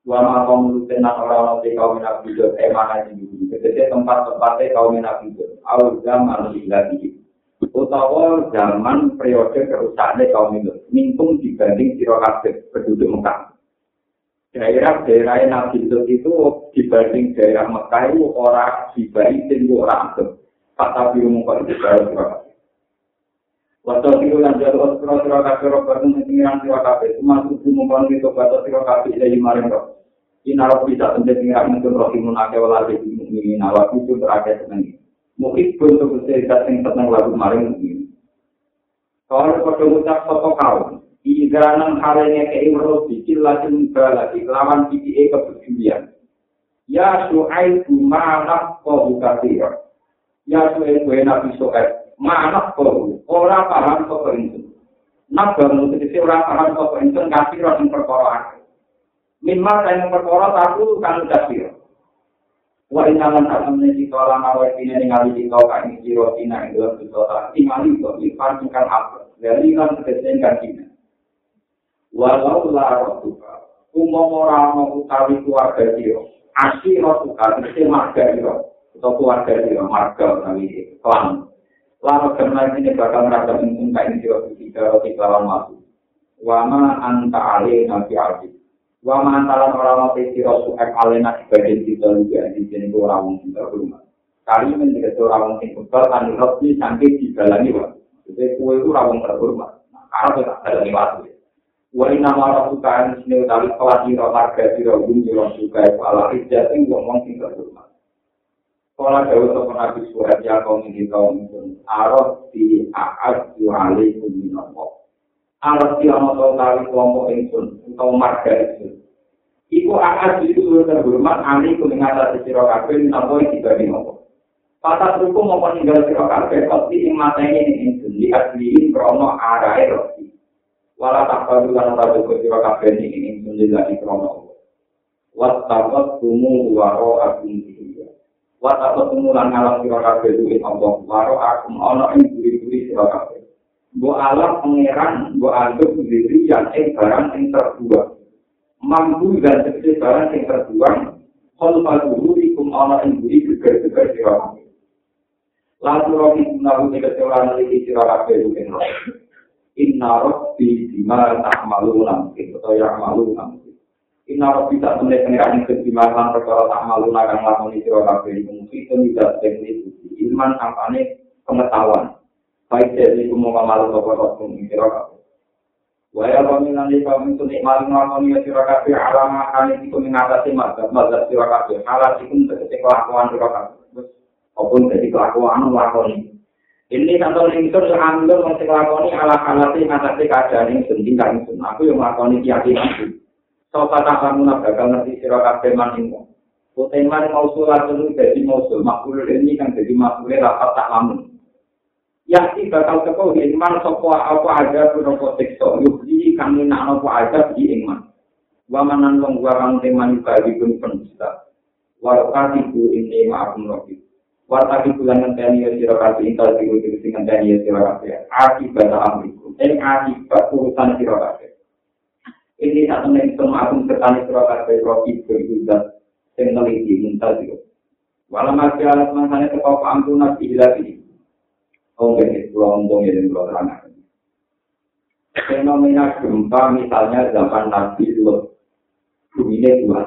Wa ma kau mulut nak orang orang kau minabi tu eh mana di bumi. Ketika tempat-tempatnya kau minabi tu au zaman lagi utawa zaman periode kerusakan kaum itu mintung dibanding sirokabeh penduduk Mekah. Daerah-daerah Nabi Lut itu dibanding daerah Mekah itu orang dibanding tinggi orang itu. tapi umum kalau di dalam surah kafir. Waktu itu yang jatuh surah surah kafir roh baru mengingat surah kafir itu masuk di umum kalau itu kata surah kafir dari maring roh. Ina roh bisa menjadi mengingat mungkin roh imun akeh walau di umum ini nawa itu terakhir seneng. Mungkin pun tuh bercerita tentang tentang lagu maring ini. Kalau pada mutak foto kau, Izanan harinya keimroh bikin lagi muka lawan PPA kepedulian. Ya suai bumanak kau. ya suwe kue nabi soek mana kau ora paham kau perintah nabi mungkin ora paham kau perintah kasih roh perkara perkorohan minimal saya yang satu kan kasih Wah ini nangan tak menjadi kalau nawar ini ningali di kau kan ini jiro tina yang dalam itu tak tinggali itu ipan bukan apa dari kan sedesain gantinya. Walau lah roh umum orang mau utawi keluarga jiro asih roh tuka mesti marga jiro atau keluarga dia marga utawi klan lalu karena ini bakal merasa untung kain jiro ketika roti lawan masuk wama anta alih nabi alih wa mantalan ora ana sira suek alena dibanding kita juga di sini ora wong sing terhormat kali menjadi ora wong sing kebal kan roti sampai dibalani wa jadi kue itu ora wong terhormat karena kita dalani waktu wa inna ma rasukan sini utawi kelas sira marga sira bumi sira suka ala ijat ing wong sing terhormat Kala jauh sopan Nabi Suhaib ya kau ini kau mungkin Arot di a'ad yu'alai kumi nopo Arot di a'ad yu'alai kumi nopo utawa marga itu Iku a'ad itu sudah terhormat Ani kumi ngata di sirokabe Nopo. Yang tiba di nopo Pasal suku kabeh meninggal ing Kau di mata ini ingin Lihat diin krono arai roti. Wala tak baru lana tabu ke kabeh Ini ingin sendiri lagi krono Wattabat kumu waro agung wata pertemuan alam sira kabeh duwe apa waro aku ana ing duri-duri sira kabeh. Bo alam pangeran bo anggap diri yang ing barang ing terbuang. Mampu dan sekece barang ing terbuang kalau pada duri kum ana ing duri geger-geger sira kabeh. Lalu roki nabu ing kecelaan iki sira kabeh duwe inna rabbi bima ta'maluna itu ya ma'luna Inna Rabbi tak menek pengeran itu dimakan perkara tak malu nakan lakon itu rakyat ini mungkin itu tidak teknik itu ilman tampaknya pengetahuan. Baik jadi itu mau malu toko toko itu rakyat Wahai kami nanti kami itu nikmat ngelakon itu rakyat ini alam akan itu kami ngatasi mazat mazat itu rakyat ini halat itu terjadi kelakuan itu rakyat maupun jadi kelakuan ngelakon ini kantor yang itu yang ambil masih ngelakon ini alam ngatasi keadaan yang sendiri kan aku yang ngelakon itu itu. So kata kamu nak bakal ngerti sirakabe manimu. Kuteman mausul dulu jadi mausul makhluk ini kan jadi makhluk rapat tak lamun. Yaki bakal teko iman sapa apa ada pun apa tekso yuhi kami nak apa ada di iman. Wa manan wong wa kang teman bagi pun penista. Wa ku ini ma'akum rabbi. Wa tadi bulan ngenteni ya sira kabeh intal diku sing ngenteni ya sira kabeh. Akibat amriku. Eh akibat urusan sira kabeh. ini satu yang semakin sekali terokat dari roki berhidup yang meliti muntah itu. Walau masih alat masanya tetap ampun nasi hilang ini. Oh, ini pulang-pulang ini pulang terangkan. fenomena gempa misalnya zaman Nabi Lut bumi ini dua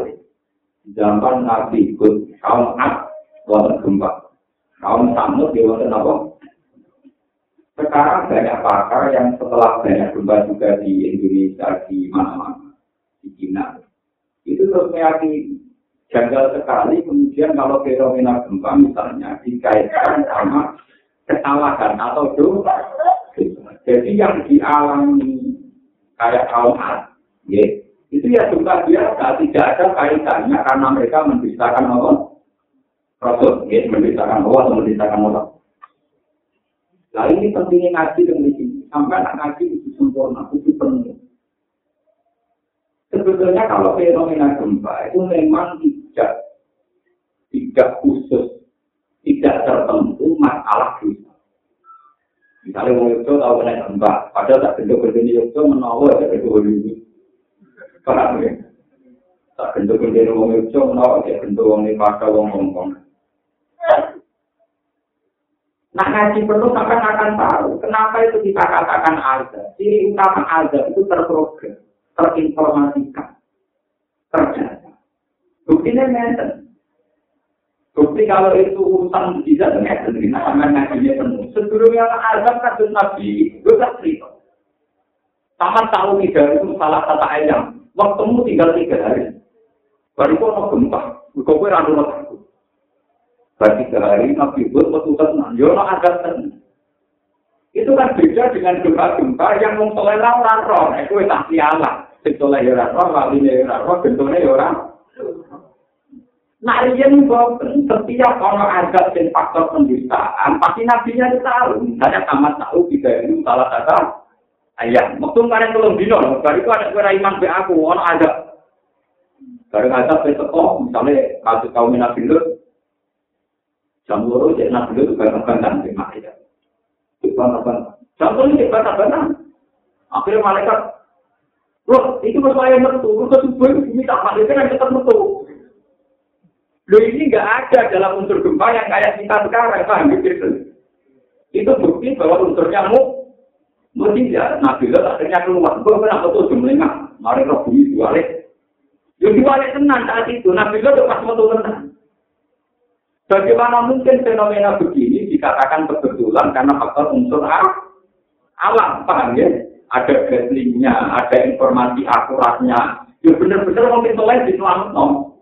zaman Nabi Lut kaum Ad wajah gempa kaum Samud dia wajah apa? Sekarang banyak pakar yang setelah banyak gempa juga di Indonesia, di mana-mana. di Cina. Itu terus meyakini janggal sekali kemudian kalau fenomena gempa misalnya dikaitkan sama kesalahan atau dosa. Jadi yang dialami kayak kaum Ad, ya, itu ya juga biasa, tidak ada kaitannya karena mereka mendustakan Allah. Rasul, ya, mendustakan Allah atau mendustakan Allah. Nah ini pentingnya ngaji dan sini. Sampai anak ngaji itu sempurna, itu penuh. Sebetulnya kalau fenomena gempa itu memang tidak tidak khusus, tidak tertentu masalah dosa. Misalnya mau itu tahu kena gempa, padahal tak bentuk berdiri itu menawar dari itu dulu. Paham ya? Tak bentuk berdiri mau itu menawar dari bentuk wong ini pada wong ngomong. Nah ngaji penuh sampai akan tahu kenapa itu kita katakan azab. Ciri utama azab itu terprogram, terinformasikan, terjadi. Buktinya ngeten. Bukti kalau itu urusan bisa sendiri, nah sama ngajinya penuh. Sebelumnya azab kasus Nabi, itu tak cerita. Sama tahu tiga itu salah kata ayam. Waktumu tinggal tiga hari. Baru kok gempa, kok gue randu aku. Baru tiga hari Nabi buat petugas nanjono azab tenang. Itu kan beda dengan gempa-gempa yang mau selera orang roh. Itu tak sialah. Setelah ya orang roh, walinya ya orang roh, bentuknya ya orang. Nah, riyen setiap orang ada dan faktor pendustaan, pasti nabinya itu tahu. Misalnya tamat tahu tiga ini salah satu ayam. Waktu kalian belum dino, baru itu ada kira iman be aku, orang ada. Baru ada besok, misalnya kasus kaum lu, jam dua jadi nabi juga ngebantan di makia. Bantah-bantah. Jam dua ini bantah-bantah. Akhirnya malaikat, loh, itu masalah metu, lu kesubuh, ini tak malaikat yang tetap metu. Loh ini nggak ada dalam unsur gempa yang kayak kita sekarang, paham gitu? Itu bukti bahwa unsurnya mu, mesti ya, nabi lah akhirnya keluar. Gue pernah betul jumlahnya, mari roh bumi diwalik. Yo diwalik tenang saat itu, nabi lah pas betul tenang. Bagaimana mungkin fenomena begini dikatakan kebetulan karena faktor unsur alam, paham ya? Ada gaslingnya, ada informasi akuratnya. Ya benar-benar mungkin selain di selamat, no.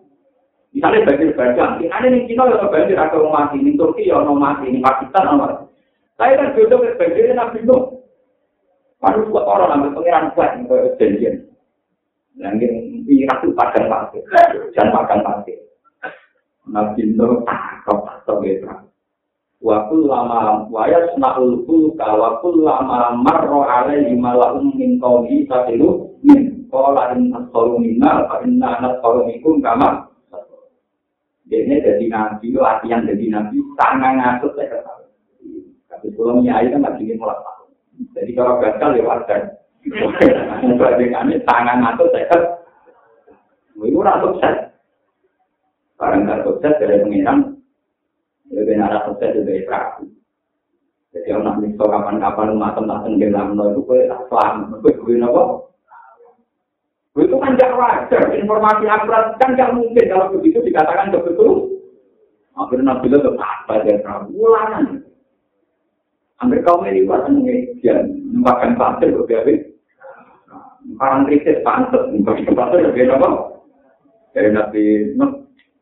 Misalnya banjir bandang, ini ada di Cina yang banjir ada mati, di Turki ya mati, di Pakistan orang Saya kan jodoh ke banjir Nabi Nuh. Paru buat orang ambil pengiran kuat janjian. Yang ini ratu padang pasir, jangan padang pasir. nabi itu top top itu wakul lama wayas nakulku wa lama marro ale lima lalum min kau di saat itu min minna lain nasoluminal karena nasolumikum kama. Jadi jadi nabi latihan jadi nabi tangan ngasuh saya tahu tapi belum nyai kan masih ingin mulai jadi kalau gagal lewatkan Mungkin kami tangan atau tekan, mungkin orang sukses. Barang gak sukses dari pengiran, lebih nara sukses dari praku. Jadi orang nak kapan-kapan matem-matem di dalam itu gue tak selamat. Gue gue nopo. Itu kan tidak wajar, informasi akurat kan tidak mungkin kalau begitu dikatakan betul. Akhirnya Nabi itu apa dia tahu ulangan. Hampir kaum ini buat dia makan pasir berbeda. Orang kritis pantas, makan pasir berbeda apa? Dari Nabi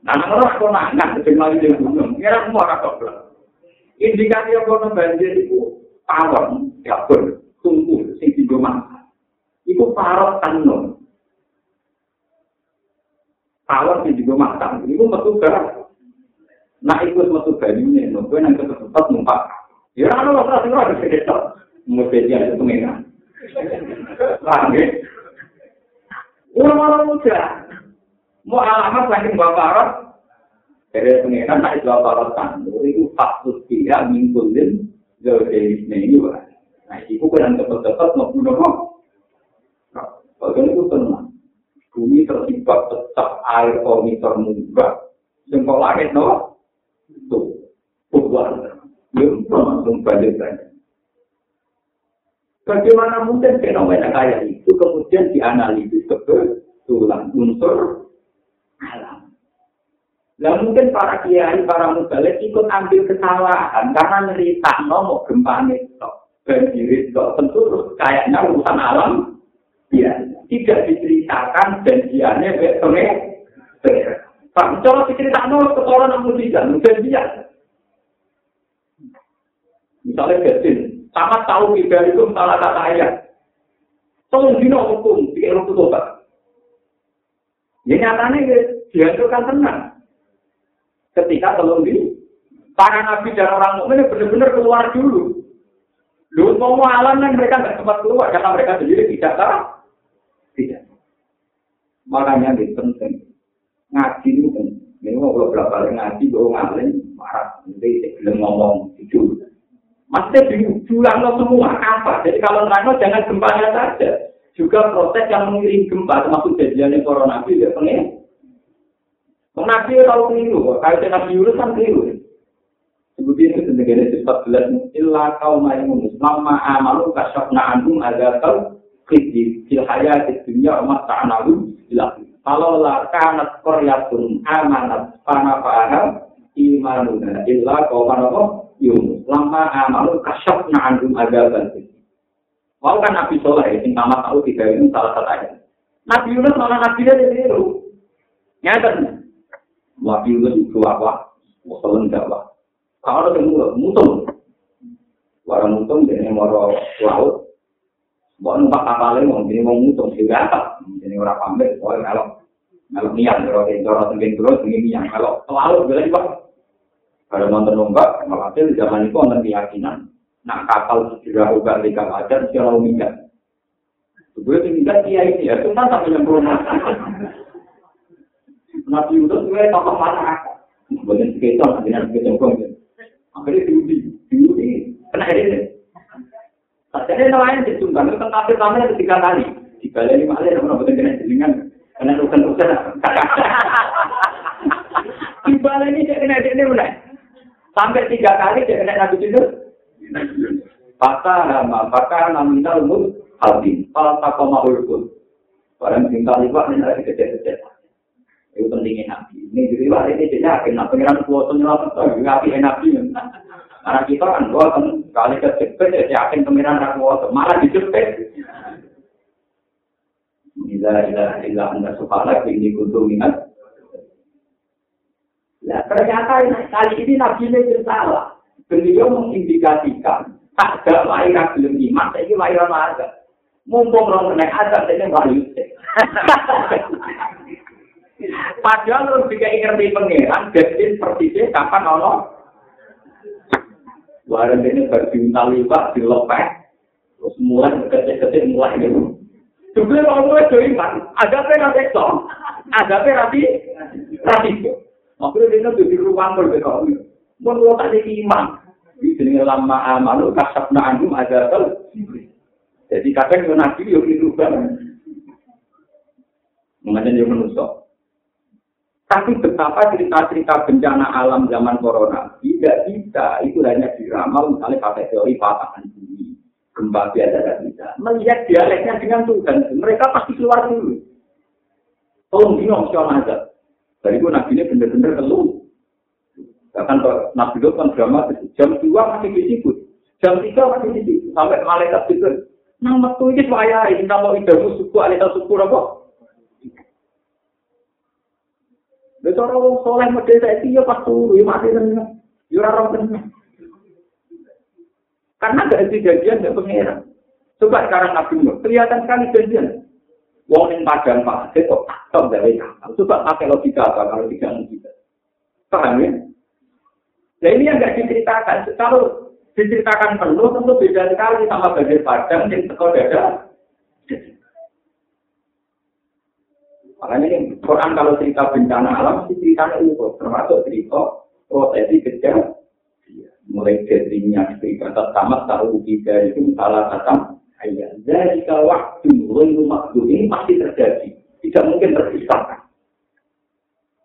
Nang roh kok nangkat sing mari gunung, kira aku ora goblok. Indikasi apa nang banjir iku pawon, gabon, tunggu sing di rumah. Itu parot tenun. Pawon sing di rumah tang, itu metu barang. Nah iku metu banyune, nunggu yang kesempat numpak. Ya ora ono itu sing ora diceto, mesti dia itu pengen. Lah nggih. Ora malah Mau alamat lagi bapak dari pengiran tak itu apa kan itu faktus dia mingkulin dari ini nah itu kan cepet-cepet mau bunuh kok kalau itu tenang? Bumi tertimpa pecah air munggah. Yang kau langit no, tuh, bukan, belum langsung balik lagi. Bagaimana mungkin fenomena kayak itu kemudian dianalisis kebetulan unsur alam. Nah mungkin para kiai, para mubalik ikut ambil kesalahan karena cerita nomor gempa itu banjir itu tentu kayaknya urusan alam ya tidak diceritakan janjiannya baik Pak, kalau diceritakan kesoran namun tidak, janjian. Misalnya Besin, sama tahu tiga itu salah kata ayat. Tolong dino hukum, di Eropa Toba. Ya nyatanya dihancurkan tenang. Ketika tolong di para nabi dan orang mukmin benar-benar keluar dulu. Lu mau alam kan mereka nggak sempat keluar karena mereka sendiri tidak tahu. Tidak. Makanya ini penting. Ngaji itu kan. Ini mau berapa kali ngaji, gue ngalim, marah. Nanti belum ngomong, itu. Maksudnya diulang semua apa? Jadi kalau nerangno jangan gempanya saja. Juga proses yang mengiring gempa, termasuk kejadiannya corona itu ya pengen. Nabi tahu keliru, kalau Nabi Yunus kan keliru. Seperti itu sebagai sifat belas illa kaum maimun lama amalu kasyafna anhum ada tau kritik fil hayat dunia umat bilah kalau la kanat qaryatun amanat pana paham imanuna illa kaum apa yunus lama amalu kasyafna anhum ada Mau kan Nabi Soleh, yang tamat tahu tiga ini salah satu ayat. Nabi Yunus malah Nabi dia itu. Nyata. Nabi Yunus itu apa? Wasallam jawab. Kalau ada yang mutung, warang mutung jadi moro laut, buat numpak kapalnya mau jadi mau mutung sih apa? Jadi orang pamit, soal kalau kalau niat kalau di cara tenggen terus ini niat kalau laut bila juga. Kalau nonton numpak, malah di zaman itu nonton keyakinan. Nah kapal sudah ugal di kapal aja, secara umumnya. Gue tinggal dia ini ya, cuma yang belum Nabi Yusuf gue tokoh mana? Bukan sekitar, nanti nanti kita akhirnya diuji, diuji, kena ini. Jadi nelayan disumbang, itu kan kafir kami tiga kali. Tiga kali lima kali, namun betul kena jelingan, kena urusan-urusan. Di balai ini dia kena ini mulai. Sampai tiga kali dia kena nabi itu. Patah nama, patah namina umur habis. Kalau tak kau mau urut, barang tinggal liwat ini lagi kecil-kecil. Itu pentingnya nabi. Ini jadi wah ini jadi yakin. Nah pengiran kuasa nyelamat tuh nabi nabi. Karena kita kan kuasa kali kecepet ya yakin pengiran kuasa malah dicepet. Ila ila ila anda subhanak ini kuntum ingat. Nah ternyata kali ini nabi ini salah. Beliau mengindikasikan tak ada lahiran belum iman, ini lahiran ada. Mumpung orang kena azab, ini wahyu. <laughs> Padahal lu juga ngerti pangeran, jadi persisnya kapan ono. Warung ini bagi tali pak dilepek, terus mulai kecil-kecil mulai gitu. Juga kalau gue iman, ada apa yang ada apa rapi, rapi. Makanya dia tuh di ruang berbeda. Mau lo tak jadi lama amalu kasab nanggung ada? Jadi kadang yang nabi yuk itu banget. Mengenai yang menusuk. Tapi betapa cerita-cerita bencana alam zaman corona tidak bisa itu hanya diramal misalnya pakai teori patahan bumi, gempa biasa tidak bisa. Melihat dialeknya dengan Tuhan, mereka pasti keluar dulu. Tolong bingung siapa aja. Dari itu nabi ini benar-benar keluh. Bahkan nabi itu kan drama jam dua masih di situ, jam tiga masih di situ, sampai malaikat itu. Nama tuh ini saya ini nama idamu suku alita suku apa? Lha cara wong saleh medhe saiki ya pas turu ya mati tenan. Ya ora ora. Karena gak ada janjian dengan pengeran. Coba sekarang Nabi Nuh, kelihatan sekali janjian. Wong yang padang pak, kok tak dari kapal. Coba pakai logika apa kalau tidak logika. Paham ya? Nah ini yang nggak diceritakan. Kalau diceritakan penuh tentu beda sekali sama bagian padang yang teko dada. Makanya ini Quran kalau cerita bencana alam, ceritanya itu termasuk cerita prosesi kecil. Mulai dari minyak cerita pertama tahu tiga itu salah satu ayat. Dari waktu mulai makhluk ini pasti terjadi. tidak mungkin terpisahkan.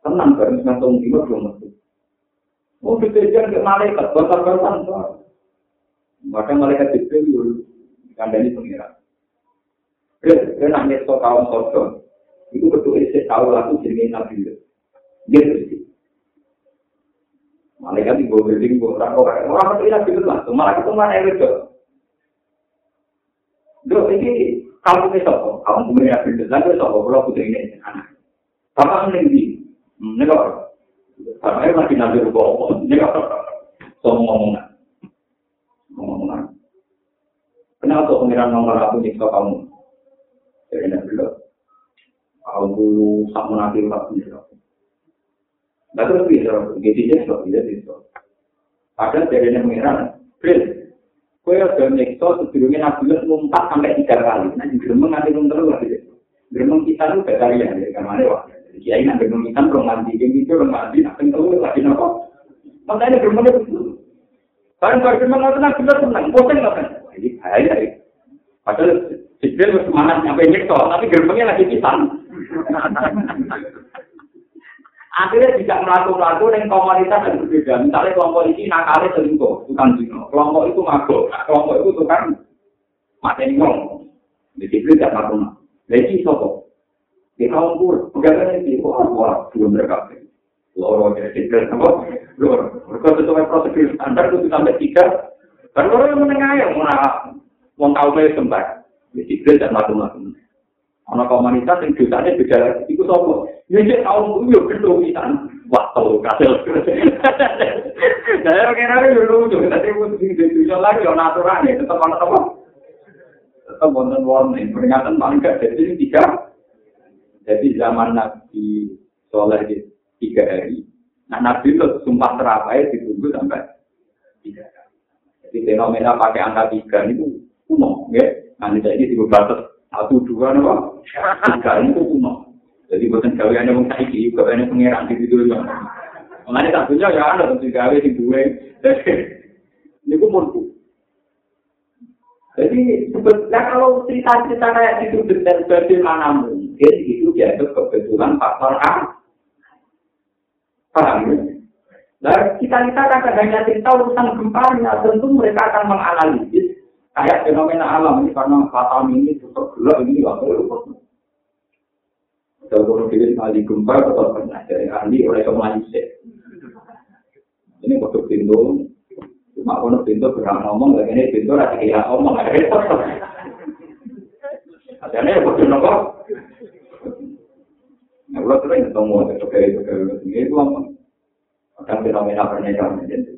Tenang, bareng senang timur belum Oh, dikejar ke malaikat, bakar-bakar. Maka malaikat Jibril kandani pengiran. Dia nak nyetok kaum sorga. Itu betul isi tahu laku jenis Nabi. Dia bersih. Malaikat di bawah building, bawah orang orang betul Nabi itu langsung. Malah itu mana yang itu? Dua ini kamu ini sopo, kamu Nabi itu. Lalu sopo, kalau putri ini anak. Bapak ini Ini Karena ini lagi nanti rupa Allah. Ini kata Semua Semua Kenapa kok pengiran nomor aku nih kamu? Jadi nanti lo. Aku sama nanti waktu nih Nah terus bisa, gitu ya, so, gitu ya, so. Ada dari yang Bril, kue ada nekso sebelumnya nabi lo sampai tiga kali. Nah, di gremeng nanti lo terus lagi. Gremeng kita lo batalian, ya, karena ada waktu. Kiai geremeng kita belum mandi, yang itu belum mandi, nak kental lagi nopo. Makanya geremengnya begitu. Barang barang geremeng nggak tenang, kita tenang, bosan nggak tenang. Ini bahaya ya. Padahal Jibril semangat nyampe nyekso, tapi geremengnya lagi pisang. <laughs> Akhirnya tidak melakukan-melakukan yang komunitas yang berbeda. Misalnya kelompok ini nakalnya selingkuh, tukang zino. Kelompok itu mabuk, kelompok itu tukang mateni ngomong. Di Jibril tidak melakukan. Jadi sopo. Di kaum pur, pegangannya di wah, wah, belum mereka. Loro jadi Jibril, apa? Loro. Mereka sesuai prosedur standar itu sampai tiga. Dan loro yang menengah yang mana mau tahu mereka sembah. Di Jibril tidak melakukan. Ana komunitas yang dosanya beda lagi, itu sopo. Ya dia tahu itu ya betul kita. Wah, tahu kasil. Saya kira itu lucu, tapi mesti dijual lagi, orang aturan ada apa? Tetap wonten warning, peringatan paling gak jadi tiga. Jadi zaman Nabi Soleh di tiga hari, nah Nabi itu sumpah terapai ditunggu sampai tiga hari. Jadi fenomena pakai angka tiga itu umum, ya. Nanti ini dibatas satu dua nopo tiga itu kuno. Jadi bukan gaweannya wong saiki gaweannya pangeran di situ ya. Mengenai tak ya ada tentu gawe di dua <laughs> ini ku murku. Jadi sebetulnya kalau cerita-cerita kayak itu bagaimana mungkin itu dianggap kebetulan faktor A paham ya? Nah, kita-kita kan hanya cerita urusan gempanya, tentu mereka akan menganalisis kayak fenomena alam ini karena fatal ini tetap gelap ini waktu itu. Kalau kalau pilih kali gempa tetap pernah dari ahli oleh kemanusia. Ini waktu pintu, cuma kalau pintu berang ngomong, ini pintu rasa kayak ngomong, ada repot. Adanya ya waktu nopo. Nah, kalau sering ketemu, itu kayak itu kayak itu itu apa? Kadang fenomena pernyataan itu.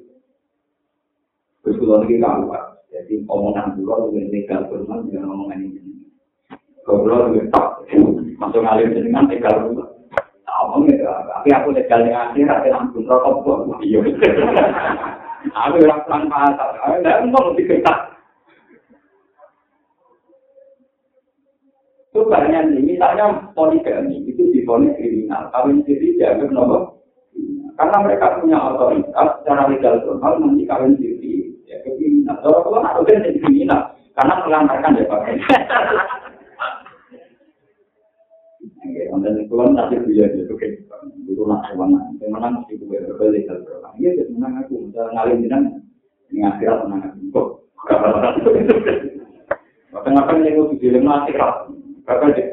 Terus kalau lagi kamu, Jadi omongan dulu lebih legal firman dengan omongan ini. Kalau lebih tak masuk ngalir dengan. Omong itu, tapi aku legal yang akhir, <laughs> aku langsung rokok iya. Aku pelan pasar, aku tidak ngomong Itu banyak nih, misalnya poligami itu diponis kriminal, kawin siri dianggap nomor. Karena mereka punya otoritas secara legal formal nanti kawin siri ya kriminal. Kalau kalau nak udah jadi kriminal, karena melantarkan ya pak. Konten itu kan nanti dia kayak itu nak hewan, yang mana mesti gue berbalik dan berulang. Iya, jadi menang aku, misalnya ngalim jenang, ini akhirat menang aku. Kok? Bahkan ngapain yang gue akhirat, di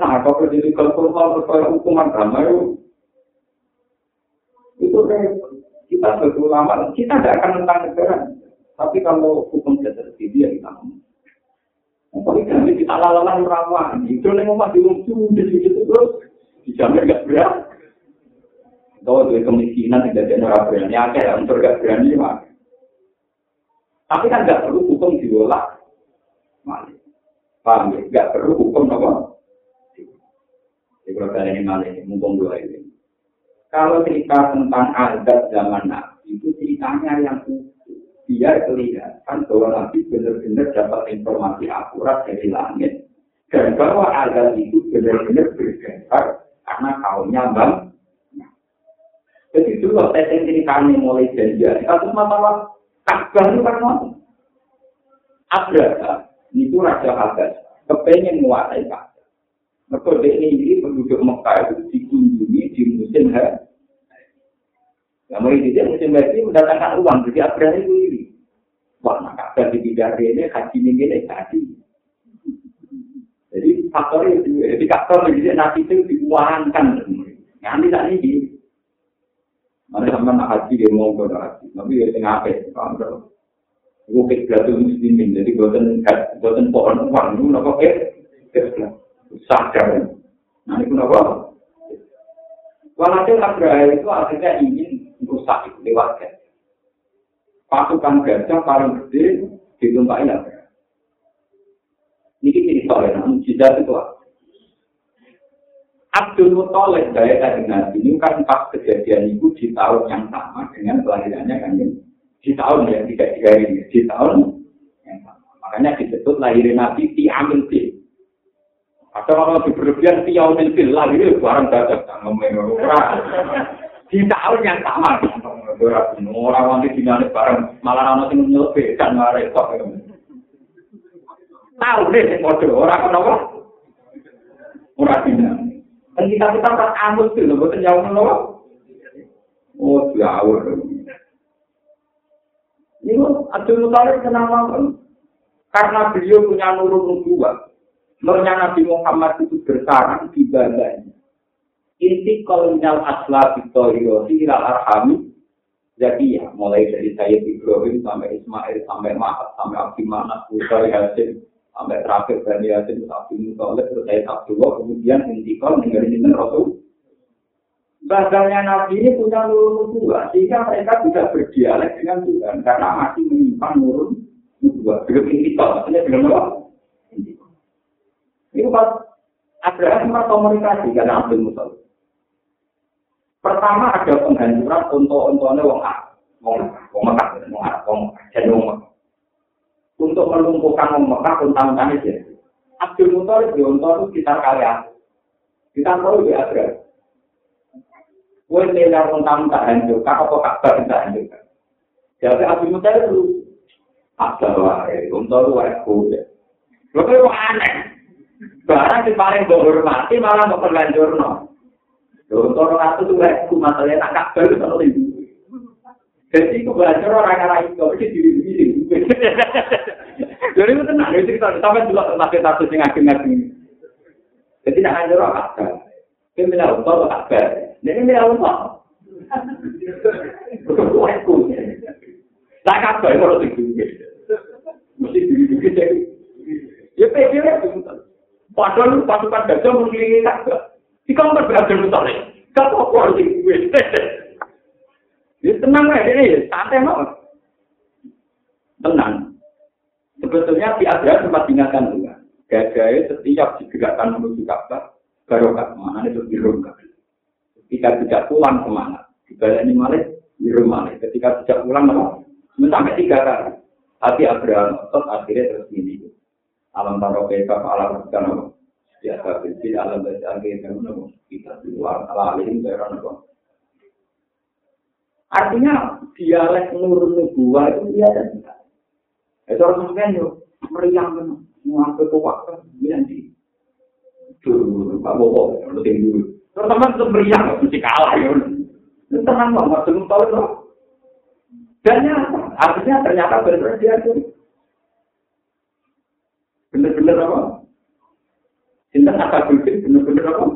nah, kalau kalau hukuman agama itu kan kita sebagai ulama kita tidak akan tentang negara. Tapi kalau hukum tidak terjadi ya kita Pokoknya nanti kita lalalan itu yang mau di lucu di situ terus dijamin gak berat. Kalau dari kemiskinan tidak ada orang berani, ada yang gak berani mah. Tapi kan gak perlu hukum diolah, malah paham ya? Gak perlu hukum apa? Di kalau ini malah mumpung dua ini. Kalau cerita tentang adat zaman Nabi itu ceritanya yang. Biar kelihatan bahwa Nabi benar-benar dapat informasi akurat dari langit. Dan bahwa adat itu benar-benar berdasar karena kaumnya bang. Jadi dulu testing ceritanya mulai janjian. Satu masalah Ka'bah itu kan Abraha itu raja Habas, kepengen menguasai Ka'bah. Mereka ini penduduk Mekah itu dikunjungi di musim haji. Nah, mulai dia musim haji mendatangkan uang, jadi Abraha itu ini. Wah, nak Ka'bah di ini, haji ini, ini, haji. Jadi faktor itu, jadi faktor jadi nanti itu diuangkan. Nanti tak ini. Mana sama nak haji dia mau ke haji, tapi ya tengah apa? Kalau Gue kegagalan muslimin, jadi buatan buatan pohon uang itu nopo eh sadar. Nah itu nopo. Walhasil Abraha itu akhirnya ingin merusak itu lewat gajah. Pasukan gajah paling gede ditumpahin Abraha. Ini cerita ya, mujizat itu apa? Abdul Muthalib dari tadi nanti ini kan pas kejadian itu di tahun yang sama dengan kelahirannya kan di tahun yang tidak tiga ini, di tahun yang sama. Makanya disebut lahirin Nabi di Amin Bil. Atau kalau di berlebihan di Amin Bil, lahir barang dadak Di tahun yang sama. Orang wanti dinane bareng malah ana sing nyelebihkan malah repot. Tahu deh sing padha ora kenapa. Ora dinane. Dan kita kita pas amus itu, betul jauh menolak. Oh, jauh. Ini Abdul Muttalib kenapa? Karena beliau punya nurun nubuah. Nurnya Nabi Muhammad itu bersarang di badannya. Inti kolonial asla Victoria ilal arhami. Jadi ya, mulai dari saya Ibrahim sampai Ismail, sampai Mahat, sampai Abdi Manat, Bukhari Hasim, sampai terakhir Bani Hasim, Abdi Muttalib, saya Abdullah, kemudian inti kol meninggalin Rasul Bahasanya Nabi ini punya nurun dua, sehingga mereka tidak berdialek dengan Tuhan, karena masih menyimpan nurun dua. Belum intikal, maksudnya belum apa? Ini pas Abraham komunikasi karena Abdul Mutalib. Pertama ada penghancuran untuk untungnya wong A, wong wong Mekah, wong Arab, wong jadi wong. Untuk melumpuhkan Mekah untang-untang itu. Abdul Mutalib di untuk sekitar kalian. Kita tahu di Abraham. Kue miliar tentang tak hancur, kak apa kabar tak hancur. Jadi Abu Musa itu ada wae, untuk wae kue. Lo kue aneh. Barang di paling mati malah mau terlanjur no. Orang itu wae ku masalahnya tak kabar itu itu. Jadi itu bacor orang kala itu mesti diri sendiri. Jadi itu tenang. Jadi kita sampai juga tenang kita harus yang akhirnya ini. Jadi tidak hanya orang apa? Ini mila umpah atau apa? Ini mila umpah. Bukan kuat. Tak apa kalau tidur. Mesti diri sendiri. Ya pikirnya itu. Padahal pas-pas baca mungkin ini tak. Ikan berbeda dengan tali. Kau kok? Ya tenang ya ini, santai mau. Tenang. Sebetulnya di Asia sempat diingatkan juga. Gajah setiap digerakkan menuju Ka'bah, barokah mana itu dirungkap. Ketika tidak pulang semangat. Dibalik ini malah di rumah. Ketika tidak pulang malah sampai tiga kali. Hati Abraham otot akhirnya terus ini. Alam taruh keka alam bukan apa. Ya tapi alam dari akhirnya kita di luar alim dari apa. Artinya dialek nur nubuah itu dia dan kita. Itu harus mungkin yuk meriang kan, mengaku waktu nanti. Tuh, Pak Bobo, lu tinggi Teman-teman itu meriah, mesti kalah ya. Tenang banget, belum tahu loh. Dan nyata, artinya ternyata benar-benar dia itu. Benar-benar apa? Cinta kata bukti, benar-benar apa?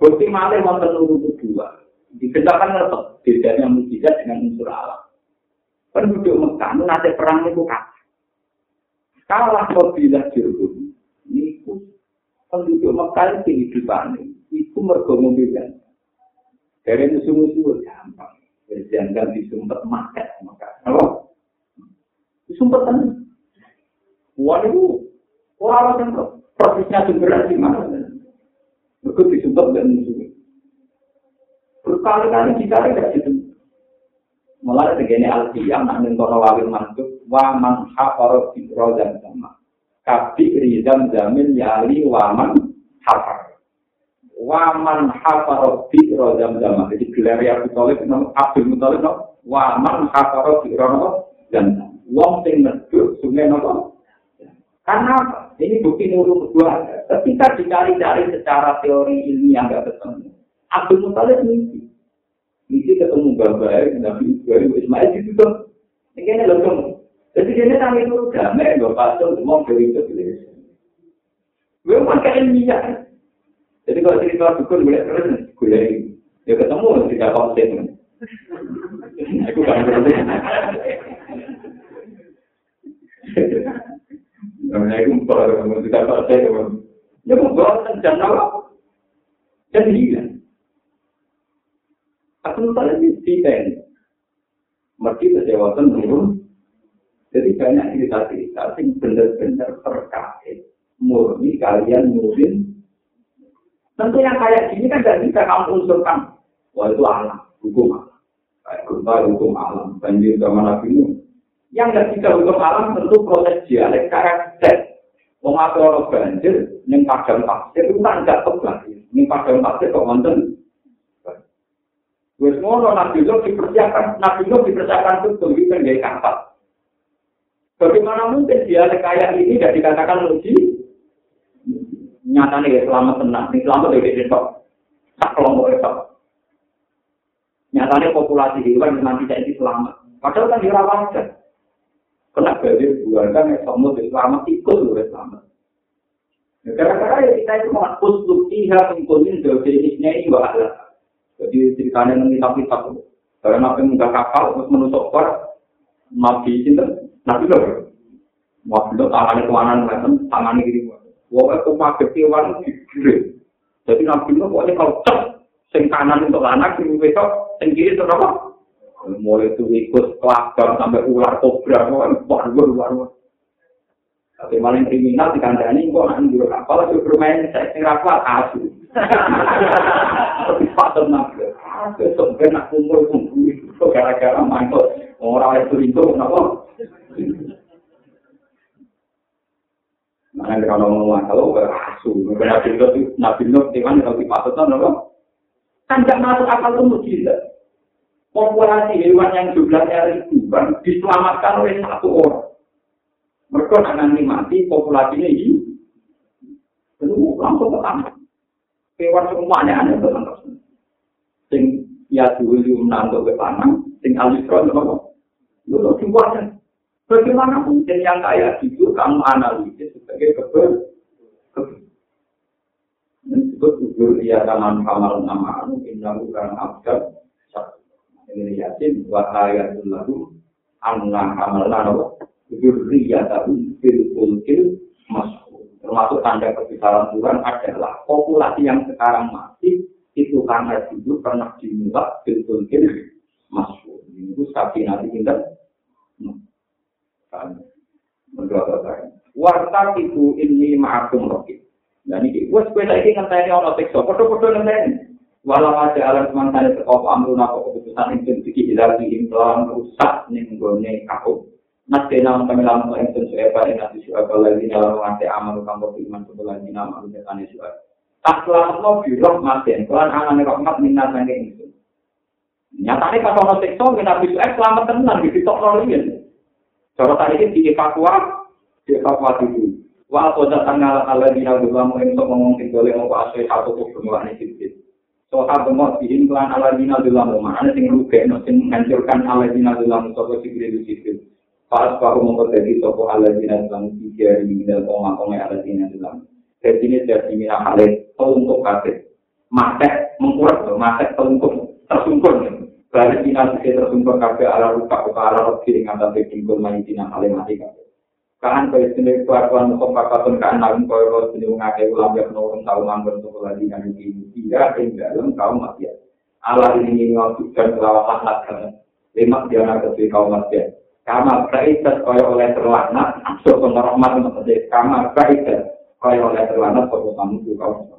Bukti malah mau tenuru Dikenalkan tetap bedanya mujizat dengan unsur alam. Penduduk Mekah nanti perang itu kalah. Kalah kau bila jirgum. Ini penduduk Mekah kehidupan itu mergo mobilan. Dari musuh-musuh gampang. Berjangan di sumpet makan Mekah. Apa? Di sumpet kan. Wah itu orang yang prosesnya sumberan di mana? Mergo di sumpet dan musuh. Berkali-kali jika ada itu. Mulai begini al-qiyam, nak nentono wawin mantuk, wa man hafaro fitro dan sama. kabi rizam zamin yali waman hafar waman hafar bi rozam zaman jadi gelar ya Muthalib Abdul Muthalib no waman hafar bi rozam zaman Wong sing medhuk sungai nopo? Karena ini bukti nurul kedua. Ketika dicari-cari secara teori ilmiah nggak ketemu. Abdul Muttalib mimpi. Mimpi ketemu gambar Nabi Ibrahim Ismail itu situ. Ini lho kamu. Jadi ini kami itu damai, gak pasal, cuma beri itu beres. Gue mau pakai minyak. Jadi kalau cerita dukun boleh keren, gue lagi. Ya ketemu, tidak konsen. Aku gak ngerti. Namanya itu empat, kamu tidak konsen. Ya mau bawa, jangan nolak. Jadi hilang. Aku lupa lagi di pen. Mereka kesewatan turun. Jadi banyak cerita-cerita yang benar-benar terkait. Murni kalian nurin Tentu yang kayak gini kan tidak bisa kamu unsurkan. Wah itu alam, hukum alam. Kayak gempa hukum alam, banjir zaman Nabi Nuh. Yang tidak bisa hukum alam tentu proses dialek karakter. Orang banjir, yang padang pasir itu kan tidak tebak. Ini padang pasir kok nonton. Wes ngono Nabi Nuh dipersiapkan, Nabi Nuh dipersiapkan betul di tenggai kapal. Bagaimana mungkin dialek kayak ini tidak dikatakan logis? nyatane ya selamat tenang, ini selamat ya itu tak kelompok itu. Nyatane populasi hewan nanti jadi selamat. Padahal kan dirawat aja. Kena banjir dua kan ya semua selamat ikut juga selamat. Gara-gara ya kita itu mau uslub tiha pengkunin dari ini bahaya. Jadi ceritanya nanti tapi tak karena nabi muda kapal terus menusuk kor nabi itu nabi loh. Nabi loh tangannya kemana tangannya gini. Wong itu pakai kewan kiri. Jadi nabi itu pokoknya kalau cek, sing kanan untuk anak, sing besok, sing kiri untuk apa? Mulai itu ikut kelakar sampai ular kobra, wah luar luar. Tapi maling kriminal di kandani, kok nanti dulu kapal lagi bermain, saya sing rapat asu. Tapi patut nabi. Besok ben nak kumpul kumpul, gara-gara main kok orang itu itu kenapa? Mana kalau ngomong kalau berasu, nabi itu nabi itu timan kalau dipatutkan apa? Kan tidak masuk akal itu mujizat. Populasi hewan yang jumlahnya ribuan diselamatkan oleh satu orang. Mereka nanti mati populasinya ini, itu langsung ke tanah. Semuanya ada ke tanah. Sing ya dulu menantuk ke tanah, sing alisron apa? Lalu dibuatkan Bagaimana mungkin yang kayak gitu kamu analisis sebagai kebel? Ini disebut ujur dia taman kamal nama anu indah bukan abjad. Ini yakin wahaya lalu anna kamal nama dia tahu fil ulkil masuk. Termasuk tanda kebesaran Tuhan adalah populasi yang sekarang masih itu karena dulu pernah dimulai fil ulkil masuk. Ini itu sapi nanti kita Warta itu ini ma'akum roki. Dan ini, gue sepeda ini ngenteni ono tekso, podo-podo ngenteni. Walau ada alam semantan itu kau amrun apa keputusan itu segi hilang di implan rusak gue aku. nate nang pangalam ko ento sa epa ina di su lagi dalam mate amal kang iman tu bulan dina amal de kan Tak ai akhla mo bi rahmat en kan angane rahmat minna sangge itu nyata ni kata hotek to ngena bi su selamat tenan di tok ro riyen cara tadi ki di fatwa di fatwa itu wa apa da tanggal ala dina gua mo ento ngomong ki boleh mo asoi satu ko semua ni sikit so ha bemo bihin kan ala dina dulu mana sing rugi no sing ngancurkan ala dina dulu mo sikit sikit Pas kau mau terjadi sopo ala nabi kamu tiga di dalam koma koma ala nabi kamu. Jadi ini jadi minyak halik untuk kasih. Mate mengkuat, mate untuk tersungkur. Balik dina sisi tersumber kafe ala ruka uka ala roki dengan tante kingkul main dina kali mati kafe. Kahan kaya sini kelakuan mukom pakatun kaan nalun kaya ros sini mengakai ulang biak nurun tau manggon untuk lagi dengan ini. Tidak dalam kaum masyarakat. Ala ini ngawut dan kelawat laknat Lima diana kesui kaum masyarakat. Kama baitat kaya oleh terlaknat. So pemerahmat maksudnya. Kama baitat kaya oleh terlaknat. Sopo tamu kaum